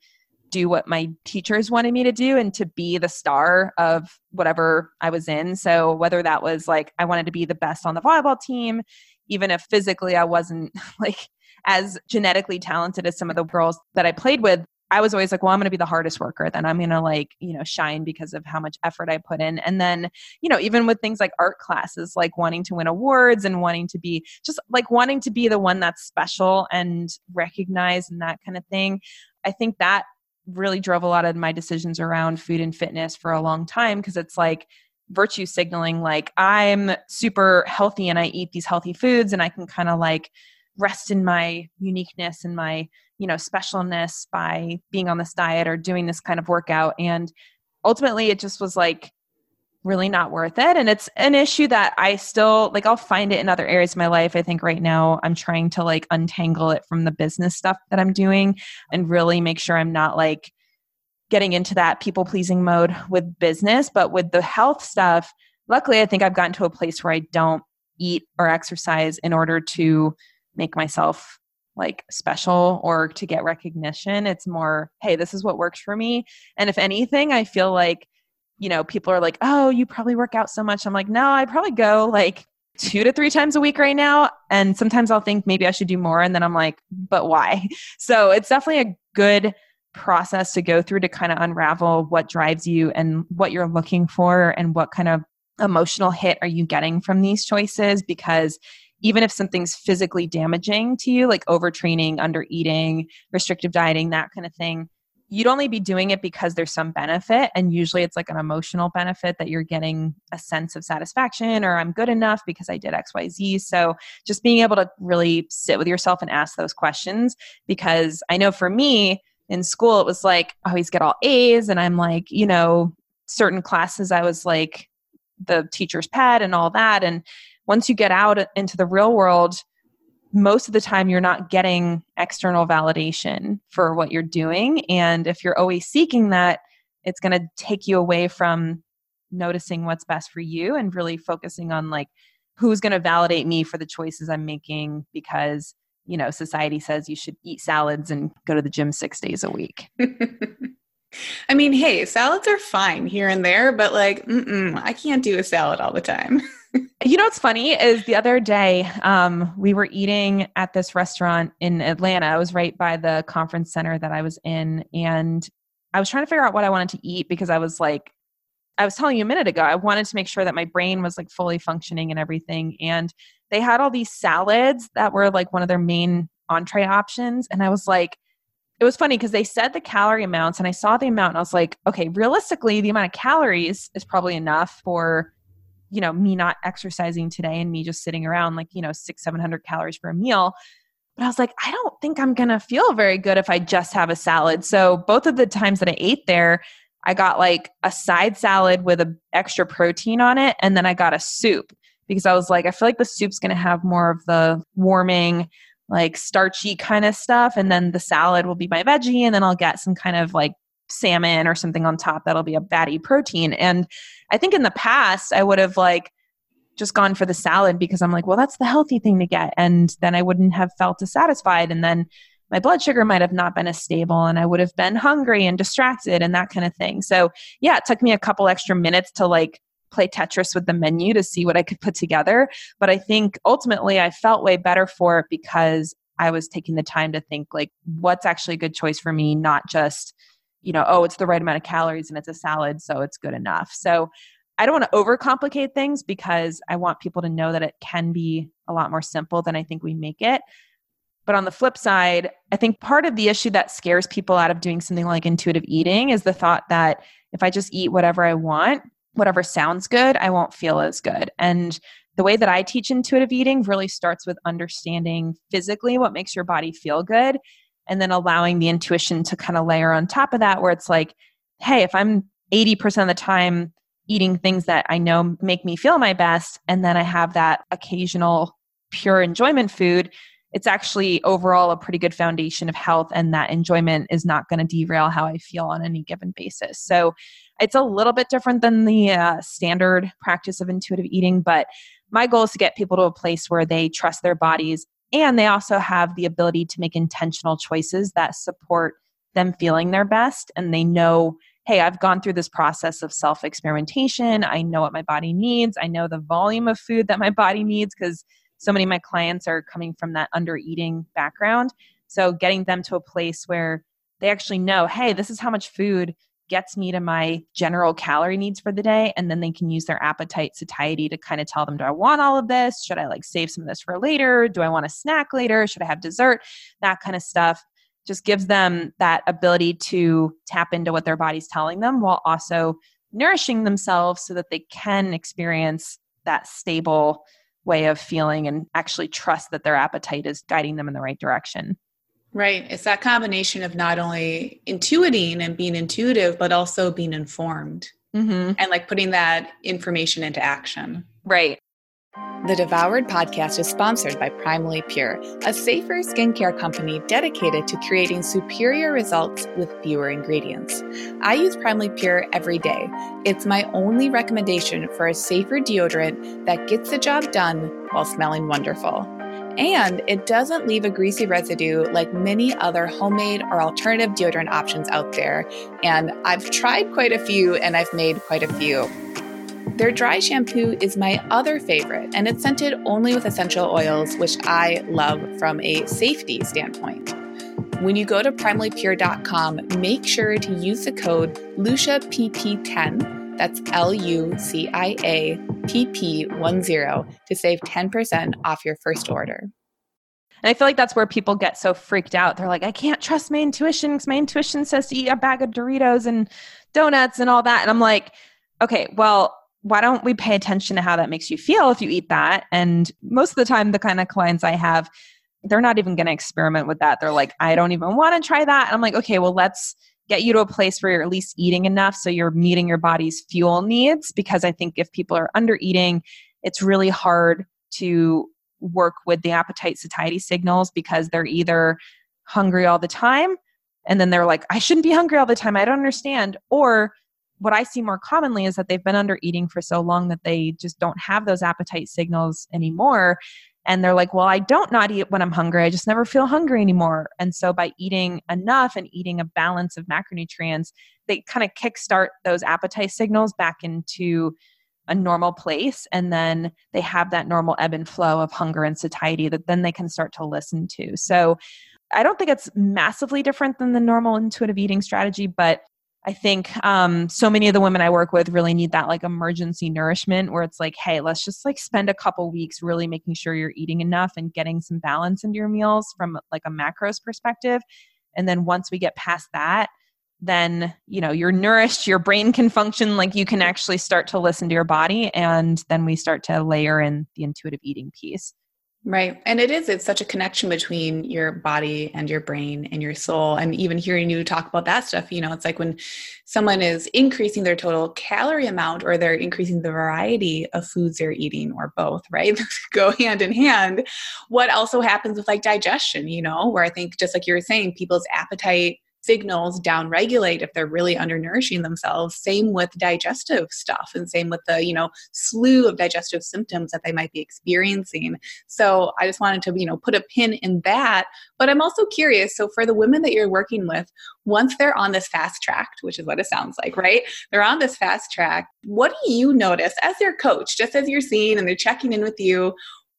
do what my teachers wanted me to do and to be the star of whatever I was in. So whether that was like I wanted to be the best on the volleyball team, even if physically I wasn't like as genetically talented as some of the girls that I played with, I was always like, well, I'm going to be the hardest worker. Then I'm going to like, you know, shine because of how much effort I put in. And then, you know, even with things like art classes, like wanting to win awards and wanting to be just like wanting to be the one that's special and recognized and that kind of thing. I think that really drove a lot of my decisions around food and fitness for a long time because it's like virtue signaling like i'm super healthy and i eat these healthy foods and i can kind of like rest in my uniqueness and my you know specialness by being on this diet or doing this kind of workout. And ultimately it just was like really not worth it. And it's an issue that i still like i'll find it in other areas of my life. I think right now i'm trying to like untangle it from the business stuff that i'm doing and really make sure i'm not like getting into that people pleasing mode with business. But with the health stuff luckily i think i've gotten to a place where i don't eat or exercise in order to make myself like special or to get recognition. It's more hey this is what works for me. And if anything i feel like you know, people are like, oh, you probably work out so much. I'm like, no, I probably go like two to three times a week right now. And sometimes I'll think maybe I should do more. And then I'm like, but why? So it's definitely a good process to go through to kind of unravel what drives you and what you're looking for and what kind of emotional hit are you getting from these choices because even if something's physically damaging to you like overtraining under eating restrictive dieting that kind of thing you'd only be doing it because there's some benefit and usually it's like an emotional benefit that you're getting a sense of satisfaction or i'm good enough because i did xyz so just being able to really sit with yourself and ask those questions because i know for me in school it was like I always get all a's and i'm like you know certain classes i was like the teacher's pet and all that and once you get out into the real world most of the time you're not getting external validation for what you're doing. And if you're always seeking that, it's going to take you away from noticing what's best for you and really focusing on like who's going to validate me for the choices I'm making because you know society says you should eat salads and go to the gym 6 days a week. I mean, hey, salads are fine here and there, but like, I can't do a salad all the time. you know what's funny is the other day um, we were eating at this restaurant in Atlanta. I was right by the conference center that I was in, and I was trying to figure out what I wanted to eat because I was like, I was telling you a minute ago, I wanted to make sure that my brain was like fully functioning and everything. And they had all these salads that were like one of their main entree options, and I was like, it was funny because they said the calorie amounts and I saw the amount and I was like, okay, realistically, the amount of calories is probably enough for, you know, me not exercising today and me just sitting around like, you know, six, 700 calories for a meal. But I was like, I don't think I'm to feel very good if I just have a salad. So both of the times that I ate there, I got like a side salad with an extra protein on it. And then I got a soup because I was like, I feel like the soup's to have more of the warming, like starchy kind of stuff. And then the salad will be my veggie. And then I'll get some kind of like salmon or something on top that'll be a fatty protein. And I think in the past, I would have like just gone for the salad because I'm like, well, that's the healthy thing to get. And then I wouldn't have felt dissatisfied. And then my blood sugar might have not been as stable and I would have been hungry and distracted and that kind of thing. So, yeah, it took me a couple extra minutes to like play Tetris with the menu to see what I could put together. But I think ultimately I felt way better for it because I was taking the time to think like what's actually a good choice for me, not just, you know, oh, it's the right amount of calories and it's a salad, so it's good enough. So I don't want to overcomplicate things because I want people to know that it can be a lot more simple than I think we make it. But on the flip side, I think part of the issue that scares people out of doing something like intuitive eating is the thought that if I just eat whatever I want, whatever sounds good, I won't feel as good. And the way that I teach intuitive eating really starts with understanding physically what makes your body feel good and then allowing the intuition to kind of layer on top of that where it's like, hey, if I'm 80% of the time eating things that I know make me feel my best and then I have that occasional pure enjoyment food, it's actually overall a pretty good foundation of health and that enjoyment is not going to derail how I feel on any given basis. So it's a little bit different than the uh, standard practice of intuitive eating, but my goal is to get people to a place where they trust their bodies and they also have the ability to make intentional choices that support them feeling their best. And they know hey i've gone through this process of self experimentation i know what my body needs. I know the volume of food that my body needs because so many of my clients are coming from that under eating background. So getting them to a place where they actually know hey this is how much food gets me to my general calorie needs for the day and then they can use their appetite satiety to kind of tell them do i want all of this? Should i like save some of this for later? Do i want a snack later? Should i have dessert? That kind of stuff just gives them that ability to tap into what their body's telling them while also nourishing themselves so that they can experience that stable way of feeling and actually trust that their appetite is guiding them in the right direction Right. It's that combination of not only intuiting and being intuitive, but also being informed mm-hmm. and like putting that information into action. Right. The Devoured podcast is sponsored by Primally Pure, a safer skincare company dedicated to creating superior results with fewer ingredients. I use Primally Pure every day. It's my only recommendation for a safer deodorant that gets the job done while smelling wonderful. And it doesn't leave a greasy residue like many other homemade or alternative deodorant options out there. And I've tried quite a few and I've made quite a few. Their dry shampoo is my other favorite, and it's scented only with essential oils, which I love from a safety standpoint. When you go to primallypure.com, make sure to use the code LuciaPP10 that's L U C I A P P 10 to save 10% off your first order. And I feel like that's where people get so freaked out. They're like, I can't trust my intuition because my intuition says to eat a bag of Doritos and donuts and all that. And I'm like, okay, well, why don't we pay attention to how that makes you feel if you eat that? And most of the time, the kind of clients I have, they're not even going to experiment with that. They're like, I don't even want to try that. And I'm like, okay, well, let's get you to a place where you're at least eating enough so you're meeting your body's fuel needs because i think if people are under eating it's really hard to work with the appetite satiety signals because they're either hungry all the time and then they're like i shouldn't be hungry all the time i don't understand. Or what i see more commonly is that they've been under eating for so long that they just don't have those appetite signals anymore and they're like well i don't not eat when i'm hungry. I just never feel hungry anymore. And so by eating enough and eating a balance of macronutrients they kind of kickstart those appetite signals back into a normal place. And then they have that normal ebb and flow of hunger and satiety that then they can start to listen to. So i don't think it's massively different than the normal intuitive eating strategy but I think um, so many of the women I work with really need that like emergency nourishment where it's like, hey, let's just like spend a couple weeks really making sure you're eating enough and getting some balance into your meals from like a macros perspective. And then once we get past that, then you know you're nourished your brain can function like you can actually start to listen to your body and then we start to layer in the intuitive eating piece Right. And it is, it's such a connection between your body and your brain and your soul. And even hearing you talk about that stuff, you know, it's like when someone is increasing their total calorie amount or they're increasing the variety of foods they're eating or both, right? Go hand in hand. What also happens with like digestion, you know, where I think just like you were saying, people's appetite signals downregulate if they're really undernourishing themselves. Same with digestive stuff and same with the you know slew of digestive symptoms that they might be experiencing. So i just wanted to you know put a pin in that. But i'm also curious so for the women that you're working with once they're on this fast track which is what it sounds like right? They're on this fast track. What do you notice as their coach just as you're seeing and they're checking in with you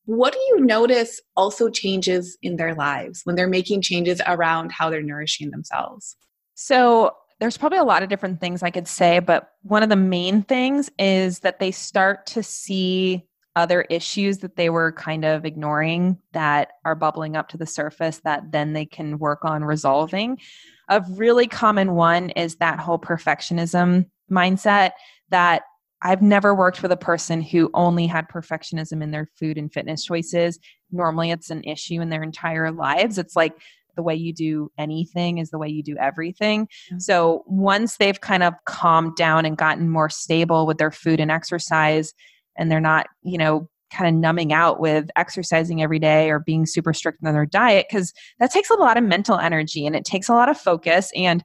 what do you notice also changes in their lives when they're making changes around how they're nourishing themselves? So, there's probably a lot of different things I could say, but one of the main things is that they start to see other issues that they were kind of ignoring that are bubbling up to the surface that then they can work on resolving. A really common one is that whole perfectionism mindset that I've never worked with a person who only had perfectionism in their food and fitness choices. Normally, it's an issue in their entire lives. It's like the way you do anything is the way you do everything. Mm-hmm. So, once they've kind of calmed down and gotten more stable with their food and exercise, and they're not, you know, kind of numbing out with exercising every day or being super strict on their diet, because that takes a lot of mental energy and it takes a lot of focus. And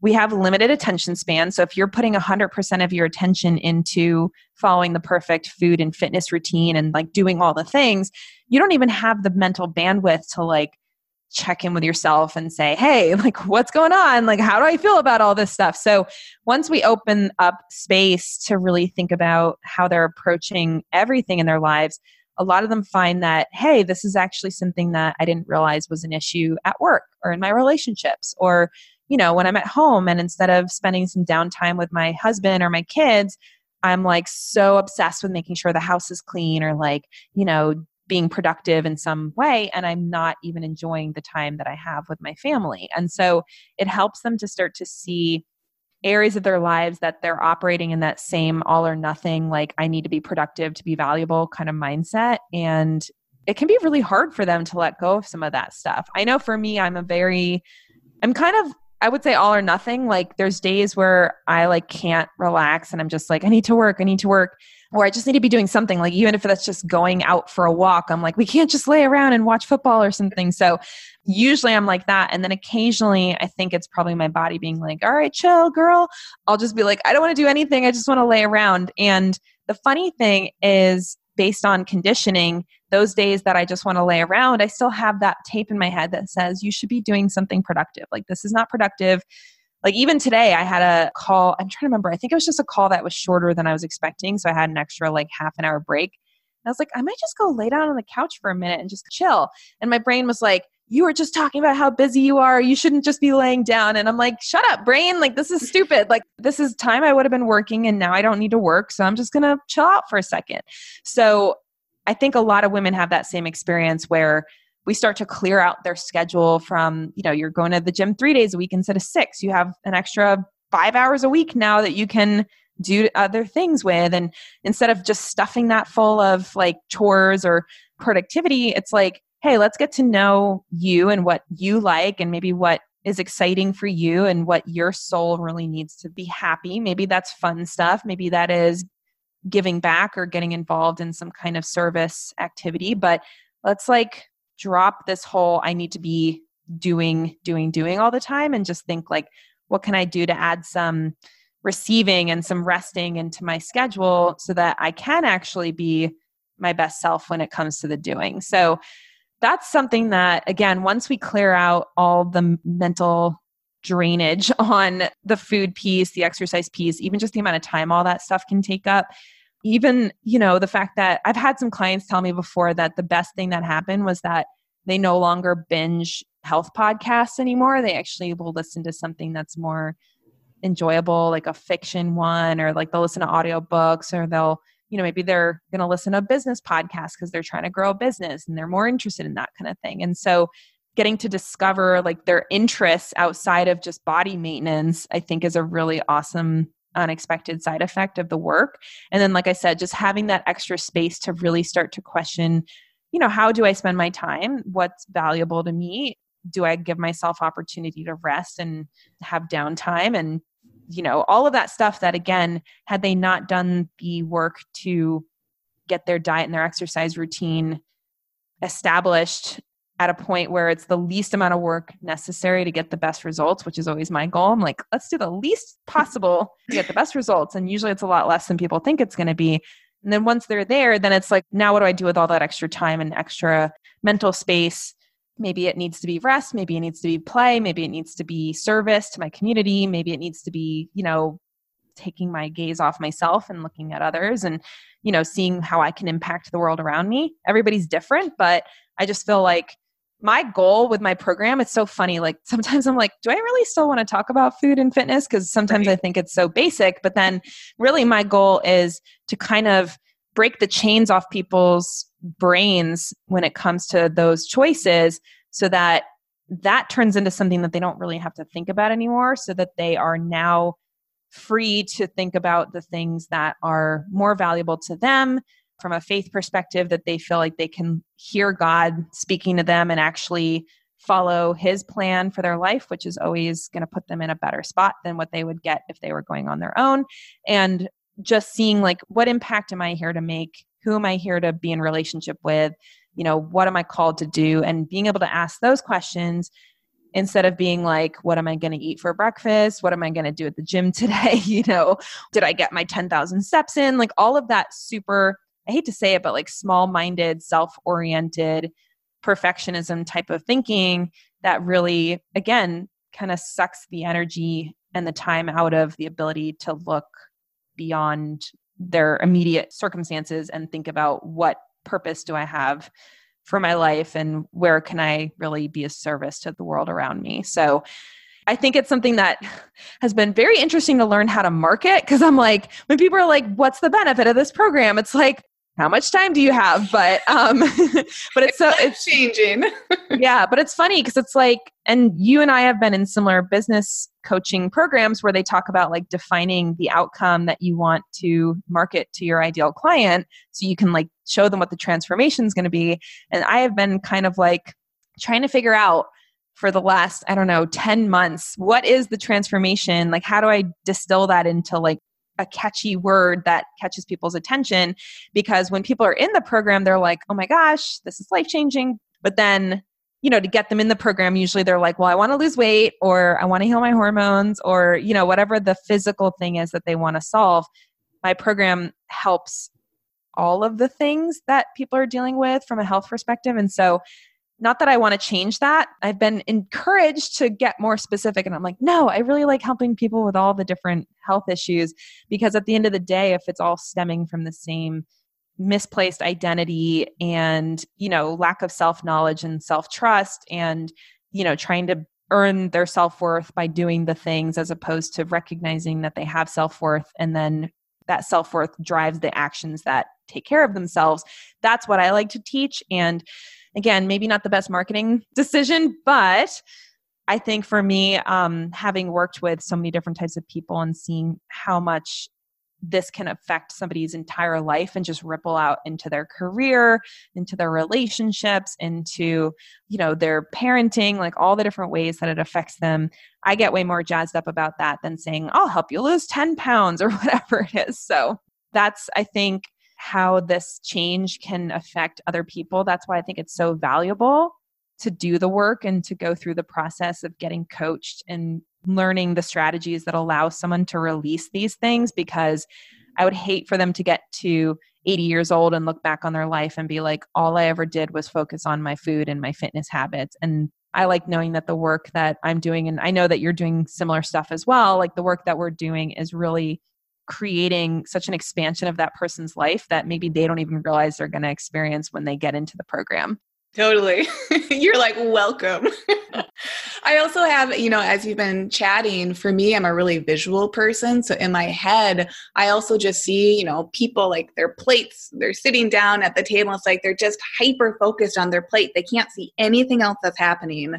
we have limited attention span. So if you're putting 100% of your attention into following the perfect food and fitness routine and like doing all the things, you don't even have the mental bandwidth to like check in with yourself and say, hey, like, what's going on? Like, how do I feel about all this stuff? So, once we open up space to really think about how they're approaching everything in their lives, a lot of them find that, hey, this is actually something that I didn't realize was an issue at work or in my relationships or you know, when I'm at home and instead of spending some downtime with my husband or my kids, I'm like so obsessed with making sure the house is clean or like, you know, being productive in some way and I'm not even enjoying the time that I have with my family. And so it helps them to start to see areas of their lives that they're operating in that same all or nothing like I need to be productive to be valuable kind of mindset and it can be really hard for them to let go of some of that stuff. I know for me I'm a very I'm kind of I would say all or nothing. Like there's days where I like can't relax and I'm just like, I need to work, I need to work, or I just need to be doing something. Like even if that's just going out for a walk, I'm like, we can't just lay around and watch football or something. So usually I'm like that. And then occasionally I think it's probably my body being like, all right, chill, girl. I'll just be like, I don't want to do anything. I just want to lay around. And the funny thing is, based on conditioning, those days that I just want to lay around, I still have that tape in my head that says you should be doing something productive. Like this is not productive. Like even today, I had a call. I'm trying to remember. I think it was just a call that was shorter than I was expecting. So I had an extra like half an hour break. And I was like, I might just go lay down on the couch for a minute and just chill. And my brain was like, you were just talking about how busy you are. You shouldn't just be laying down. And I'm like, shut up, brain. Like, this is stupid. Like, this is time I would have been working and now I don't need to work. So I'm just going to chill out for a second. So I think a lot of women have that same experience where we start to clear out their schedule from, you know, you're going to the gym three days a week instead of six. You have an extra five hours a week now that you can do other things with. And instead of just stuffing that full of like chores or productivity, it's like, hey, let's get to know you and what you like and maybe what is exciting for you and what your soul really needs to be happy. Maybe that's fun stuff. Maybe that is giving back or getting involved in some kind of service activity but let's like drop this whole i need to be doing doing doing all the time and just think like what can i do to add some receiving and some resting into my schedule so that i can actually be my best self when it comes to the doing. So that's something that again once we clear out all the mental drainage on the food piece, the exercise piece, even just the amount of time all that stuff can take up. Even, you know, the fact that I've had some clients tell me before that the best thing that happened was that they no longer binge health podcasts anymore. They actually will listen to something that's more enjoyable, like a fiction one, or like they'll listen to audiobooks, or they'll, you know, maybe they're going to listen to a business podcast because they're trying to grow a business and they're more interested in that kind of thing. And so getting to discover like their interests outside of just body maintenance, I think is a really awesome unexpected side effect of the work. And then, like I said, just having that extra space to really start to question, you know, how do I spend my time? What's valuable to me? Do I give myself opportunity to rest and have downtime? And, you know, all of that stuff that, again, had they not done the work to get their diet and their exercise routine established at a point where it's the least amount of work necessary to get the best results, which is always my goal. I'm like, let's do the least possible to get the best results. And usually it's a lot less than people think it's going to be. And then once they're there, then it's like, now what do I do with all that extra time and extra mental space? Maybe it needs to be rest. Maybe it needs to be play. Maybe it needs to be service to my community. Maybe it needs to be, you know, taking my gaze off myself and looking at others and, you know, seeing how I can impact the world around me. Everybody's different, but I just feel like my goal with my program it's so funny like sometimes i'm like do i really still want to talk about food and fitness because sometimes right. i think it's so basic but then really my goal is to kind of break the chains off people's brains when it comes to those choices so that that turns into something that they don't really have to think about anymore so that they are now free to think about the things that are more valuable to them from a faith perspective that they feel like they can hear God speaking to them and actually follow his plan for their life, which is always going to put them in a better spot than what they would get if they were going on their own. And just seeing like what impact am I here to make? Who am I here to be in relationship with? You know, what am I called to do? And being able to ask those questions instead of being like, what am I going to eat for breakfast? What am I going to do at the gym today? you know, did I get my 10,000 steps in? Like all of that super I hate to say it, but like small minded, self oriented, perfectionism type of thinking that really, again, kind of sucks the energy and the time out of the ability to look beyond their immediate circumstances and think about what purpose do I have for my life and where can I really be a service to the world around me. So I think it's something that has been very interesting to learn how to market because I'm like, when people are like, what's the benefit of this program? It's like, how much time do you have? But um but it's so it's changing yeah but it's funny because it's like and you and i have been in similar business coaching programs where they talk about like defining the outcome that you want to market to your ideal client so you can like show them what the transformation is going to be. And i have been kind of like trying to figure out for the last i don't know 10 months what is the transformation? Like how do i distill that into like a catchy word that catches people's attention because when people are in the program they're like oh my gosh this is life changing but then you know to get them in the program usually they're like well i want to lose weight or i want to heal my hormones or you know whatever the physical thing is that they want to solve my program helps all of the things that people are dealing with from a health perspective. And so not that I want to change that. I've been encouraged to get more specific. And I'm like, no, I really like helping people with all the different health issues because at the end of the day, if it's all stemming from the same misplaced identity and, you know, lack of self knowledge and self trust and, you know, trying to earn their self worth by doing the things as opposed to recognizing that they have self worth and then that self worth drives the actions that take care of themselves. That's what I like to teach. And, again, maybe not the best marketing decision, but I think for me, um, having worked with so many different types of people and seeing how much this can affect somebody's entire life and just ripple out into their career into their relationships into you know their parenting like all the different ways that it affects them i get way more jazzed up about that than saying i'll help you lose 10 pounds or whatever it is. So that's i think how this change can affect other people. That's why I think it's so valuable to do the work and to go through the process of getting coached and learning the strategies that allow someone to release these things because I would hate for them to get to 80 years old and look back on their life and be like, all I ever did was focus on my food and my fitness habits. And I like knowing that the work that I'm doing, and I know that you're doing similar stuff as well, like the work that we're doing is really creating such an expansion of that person's life that maybe they don't even realize they're going to experience when they get into the program. Totally. You're like, welcome. I also have, you know, as you've been chatting, for me, I'm a really visual person. So in my head, I also just see, you know, people like their plates, they're sitting down at the table. It's like they're just hyper focused on their plate. They can't see anything else that's happening.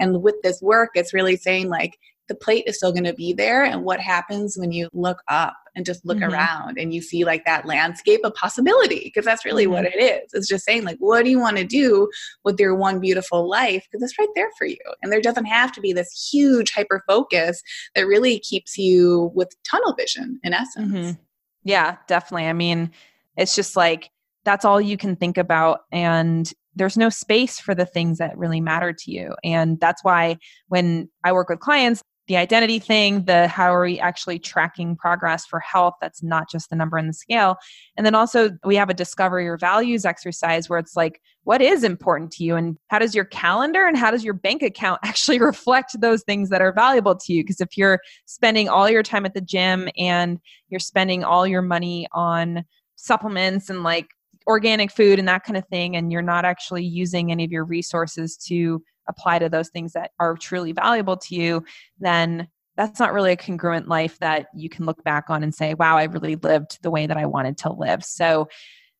And with this work, it's really saying, like, the plate is still going to be there. And what happens when you look up and just look mm-hmm. around and you see like that landscape of possibility? Because that's really mm-hmm. what it is. It's just saying, like, what do you want to do with your one beautiful life? Because it's right there for you. And there doesn't have to be this huge hyper focus that really keeps you with tunnel vision in essence. Mm-hmm. Yeah, definitely. I mean, it's just like that's all you can think about. And there's no space for the things that really matter to you. And that's why when I work with clients, the identity thing, the how are we actually tracking progress for health? That's not just the number in the scale. And then also, we have a discover your values exercise where it's like, what is important to you? And how does your calendar and how does your bank account actually reflect those things that are valuable to you? Because if you're spending all your time at the gym and you're spending all your money on supplements and like organic food and that kind of thing, and you're not actually using any of your resources to apply to those things that are truly valuable to you, then that's not really a congruent life that you can look back on and say, wow, I really lived the way that I wanted to live. So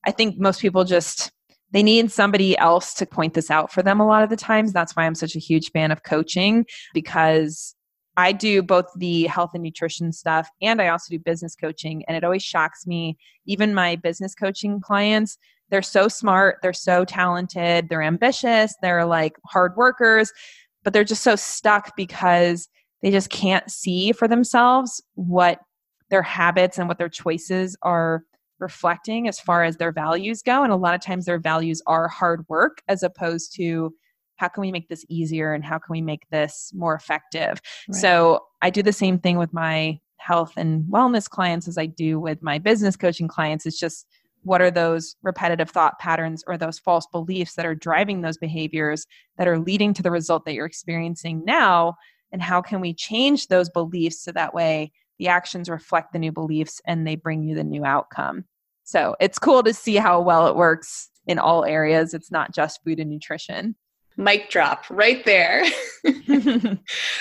I think most people just they need somebody else to point this out for them a lot of the times. That's why I'm such a huge fan of coaching because I do both the health and nutrition stuff and I also do business coaching. And it always shocks me, even my business coaching clients, they're so smart, they're so talented, they're ambitious, they're like hard workers, but they're just so stuck because they just can't see for themselves what their habits and what their choices are reflecting as far as their values go. And a lot of times their values are hard work as opposed to how can we make this easier and how can we make this more effective? Right. so i do the same thing with my health and wellness clients as i do with my business coaching clients. It's just what are those repetitive thought patterns or those false beliefs that are driving those behaviors that are leading to the result that you're experiencing now? And how can we change those beliefs so that way the actions reflect the new beliefs and they bring you the new outcome? So it's cool to see how well it works in all areas. It's not just food and nutrition Mic drop right there.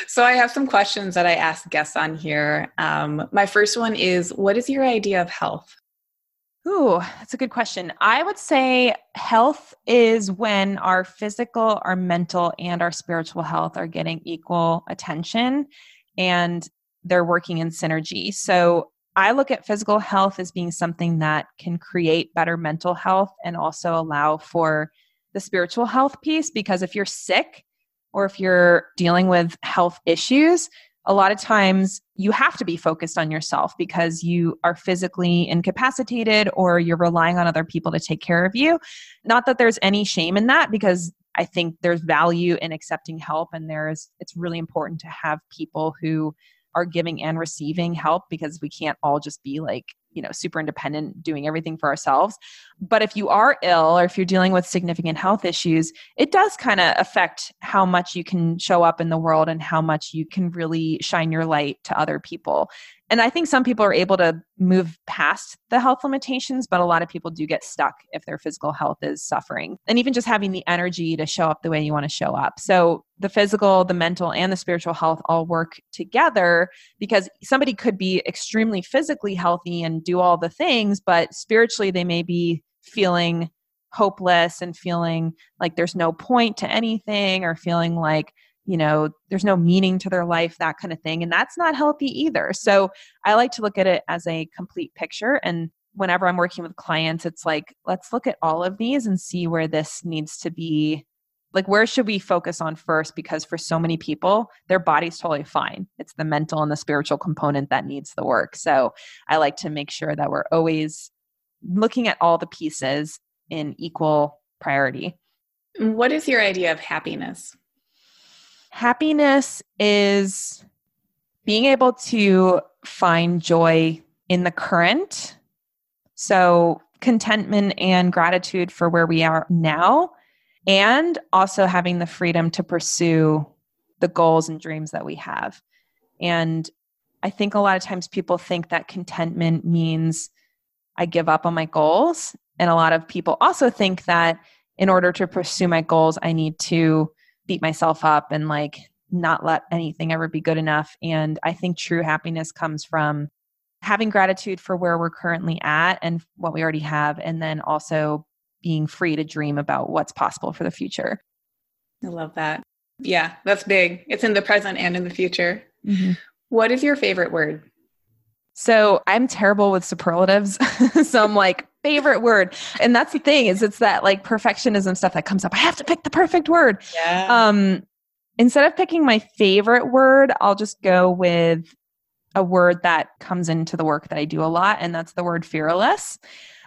so, I have some questions that I ask guests on here. Um, my first one is What is your idea of health? Ooh, that's a good question. I would say health is when our physical, our mental, and our spiritual health are getting equal attention and they're working in synergy. So, I look at physical health as being something that can create better mental health and also allow for the spiritual health piece because if you're sick or if you're dealing with health issues, a lot of times you have to be focused on yourself because you are physically incapacitated or you're relying on other people to take care of you. Not that there's any shame in that because I think there's value in accepting help and there's it's really important to have people who are giving and receiving help because we can't all just be like you know super independent doing everything for ourselves. But if you are ill or if you're dealing with significant health issues it does kind of affect how much you can show up in the world and how much you can really shine your light to other people and I think some people are able to move past the health limitations, but a lot of people do get stuck if their physical health is suffering. And even just having the energy to show up the way you want to show up. So the physical, the mental, and the spiritual health all work together because somebody could be extremely physically healthy and do all the things, but spiritually they may be feeling hopeless and feeling like there's no point to anything or feeling like you know there's no meaning to their life that kind of thing and that's not healthy either. So i like to look at it as a complete picture and whenever i'm working with clients it's like let's look at all of these and see where this needs to be like where should we focus on first? Because for so many people their body's totally fine. It's the mental and the spiritual component that needs the work. So i like to make sure that we're always looking at all the pieces in equal priority. What is your idea of happiness Happiness is being able to find joy in the current. So, contentment and gratitude for where we are now, and also having the freedom to pursue the goals and dreams that we have. And I think a lot of times people think that contentment means I give up on my goals. And a lot of people also think that in order to pursue my goals, I need to beat myself up and like not let anything ever be good enough. And I think true happiness comes from having gratitude for where we're currently at and what we already have, and then also being free to dream about what's possible for the future. I love that. Yeah, that's big. It's in the present and in the future. Mm-hmm. What is your favorite word? So I'm terrible with superlatives. so I'm like, favorite word. And that's the thing is it's that like perfectionism stuff that comes up. I have to pick the perfect word. Yeah. Um, instead of picking my favorite word, I'll just go with a word that comes into the work that I do a lot, and that's the word fearless.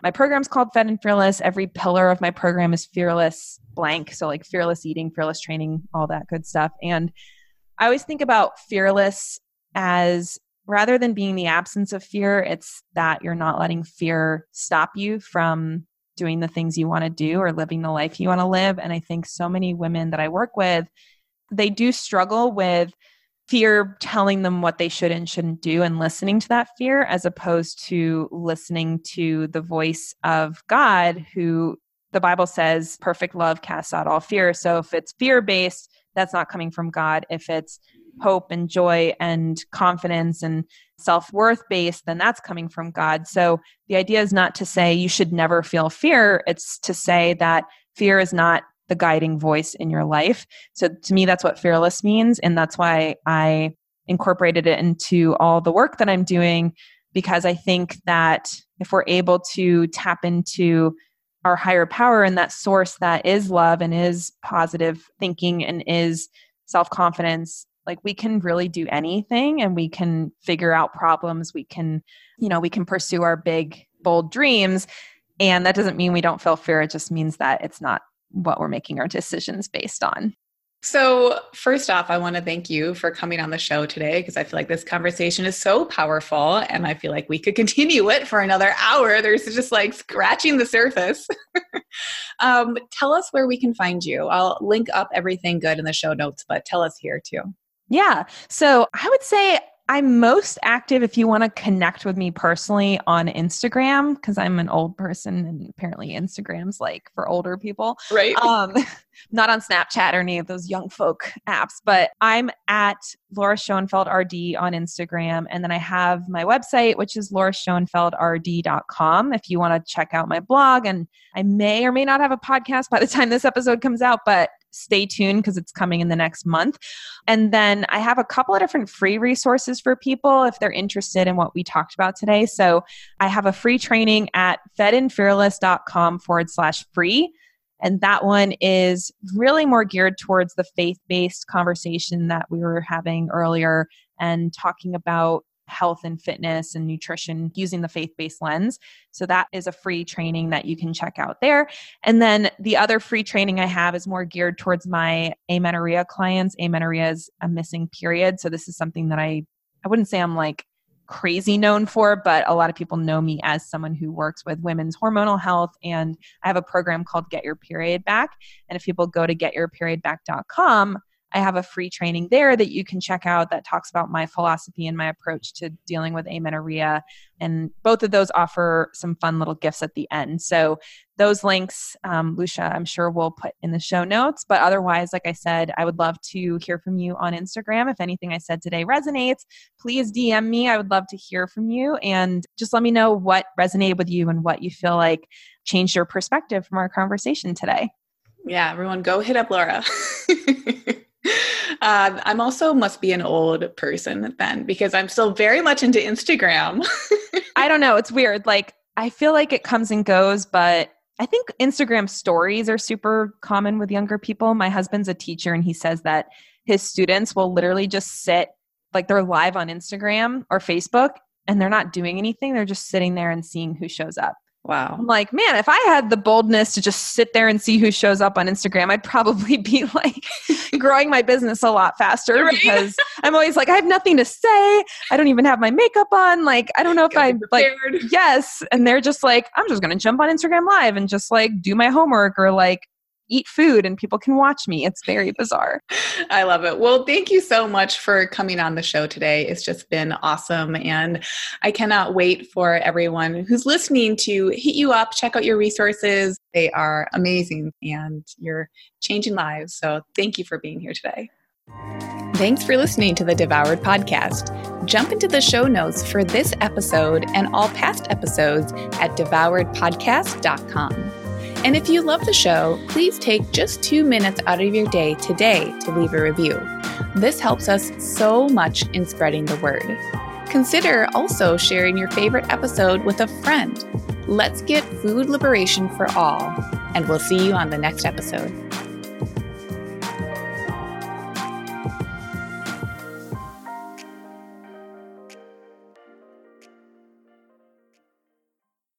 My program's called Fed and Fearless. Every pillar of my program is fearless blank. So, like fearless eating, fearless training, all that good stuff. And I always think about fearless as rather than being the absence of fear, it's that you're not letting fear stop you from doing the things you want to do or living the life you want to live. And I think so many women that I work with, they do struggle with fear telling them what they should and shouldn't do and listening to that fear as opposed to listening to the voice of God who the Bible says perfect love casts out all fear. So if it's fear based, that's not coming from God. If it's hope and joy and confidence and self worth based, then that's coming from God. So the idea is not to say you should never feel fear, it's to say that fear is not the guiding voice in your life. So to me, that's what fearless means. And that's why I incorporated it into all the work that I'm doing because I think that if we're able to tap into our higher power and that source that is love and is positive thinking and is self confidence, like we can really do anything and we can figure out problems. We can, you know, we can pursue our big, bold dreams. And that doesn't mean we don't feel fear. It just means that it's not what we're making our decisions based on. So, first off, I want to thank you for coming on the show today because I feel like this conversation is so powerful and I feel like we could continue it for another hour. There's just like scratching the surface. um, tell us where we can find you. I'll link up everything good in the show notes, but tell us here too. Yeah. So, I would say I'm most active if you want to connect with me personally on Instagram because I'm an old person and apparently Instagram's like for older people. Right. Um, not on Snapchat or any of those young folk apps, but I'm at Laura Schoenfeld RD on Instagram. And then I have my website, which is lauraschoenfeldrd.com if you want to check out my blog. And I may or may not have a podcast by the time this episode comes out, but stay tuned because it's coming in the next month. And then I have a couple of different free resources for people if they're interested in what we talked about today. So I have a free training at fedandfearless.com forward slash free. And that one is really more geared towards the faith based conversation that we were having earlier and talking about health and fitness and nutrition using the faith based lens. So that is a free training that you can check out there. And then the other free training I have is more geared towards my amenorrhea clients. Amenorrhea is a missing period. So this is something that I, I wouldn't say I'm like crazy known for, but a lot of people know me as someone who works with women's hormonal health. And I have a program called Get Your Period Back. And if people go to getyourperiodback.com, I have a free training there that you can check out that talks about my philosophy and my approach to dealing with amenorrhea. And both of those offer some fun little gifts at the end. So, those links, um, Lucia, I'm sure we'll put in the show notes. But otherwise, like I said, I would love to hear from you on Instagram. If anything I said today resonates, please DM me. I would love to hear from you and just let me know what resonated with you and what you feel like changed your perspective from our conversation today. Yeah, everyone go hit up Laura. Um, I'm also must be an old person then because I'm still very much into Instagram. I don't know. It's weird. Like, I feel like it comes and goes, but I think Instagram stories are super common with younger people. My husband's a teacher and he says that his students will literally just sit like they're live on Instagram or Facebook and they're not doing anything. They're just sitting there and seeing who shows up. Wow. I'm like, man, if I had the boldness to just sit there and see who shows up on Instagram, I'd probably be like growing my business a lot faster right? because I'm always like, I have nothing to say. I don't even have my makeup on. Like, I don't know if I'm like, yes. And they're just like, I'm just going to jump on Instagram live and just like do my homework or like eat food and people can watch me. It's very bizarre. I love it. Well, thank you so much for coming on the show today. It's just been awesome. And I cannot wait for everyone who's listening to hit you up, check out your resources. They are amazing and you're changing lives. So thank you for being here today. Thanks for listening to the Devoured Podcast. Jump into the show notes for this episode and all past episodes at devouredpodcast.com. And if you love the show, please take just two minutes out of your day today to leave a review. This helps us so much in spreading the word. Consider also sharing your favorite episode with a friend. Let's get food liberation for all, and we'll see you on the next episode.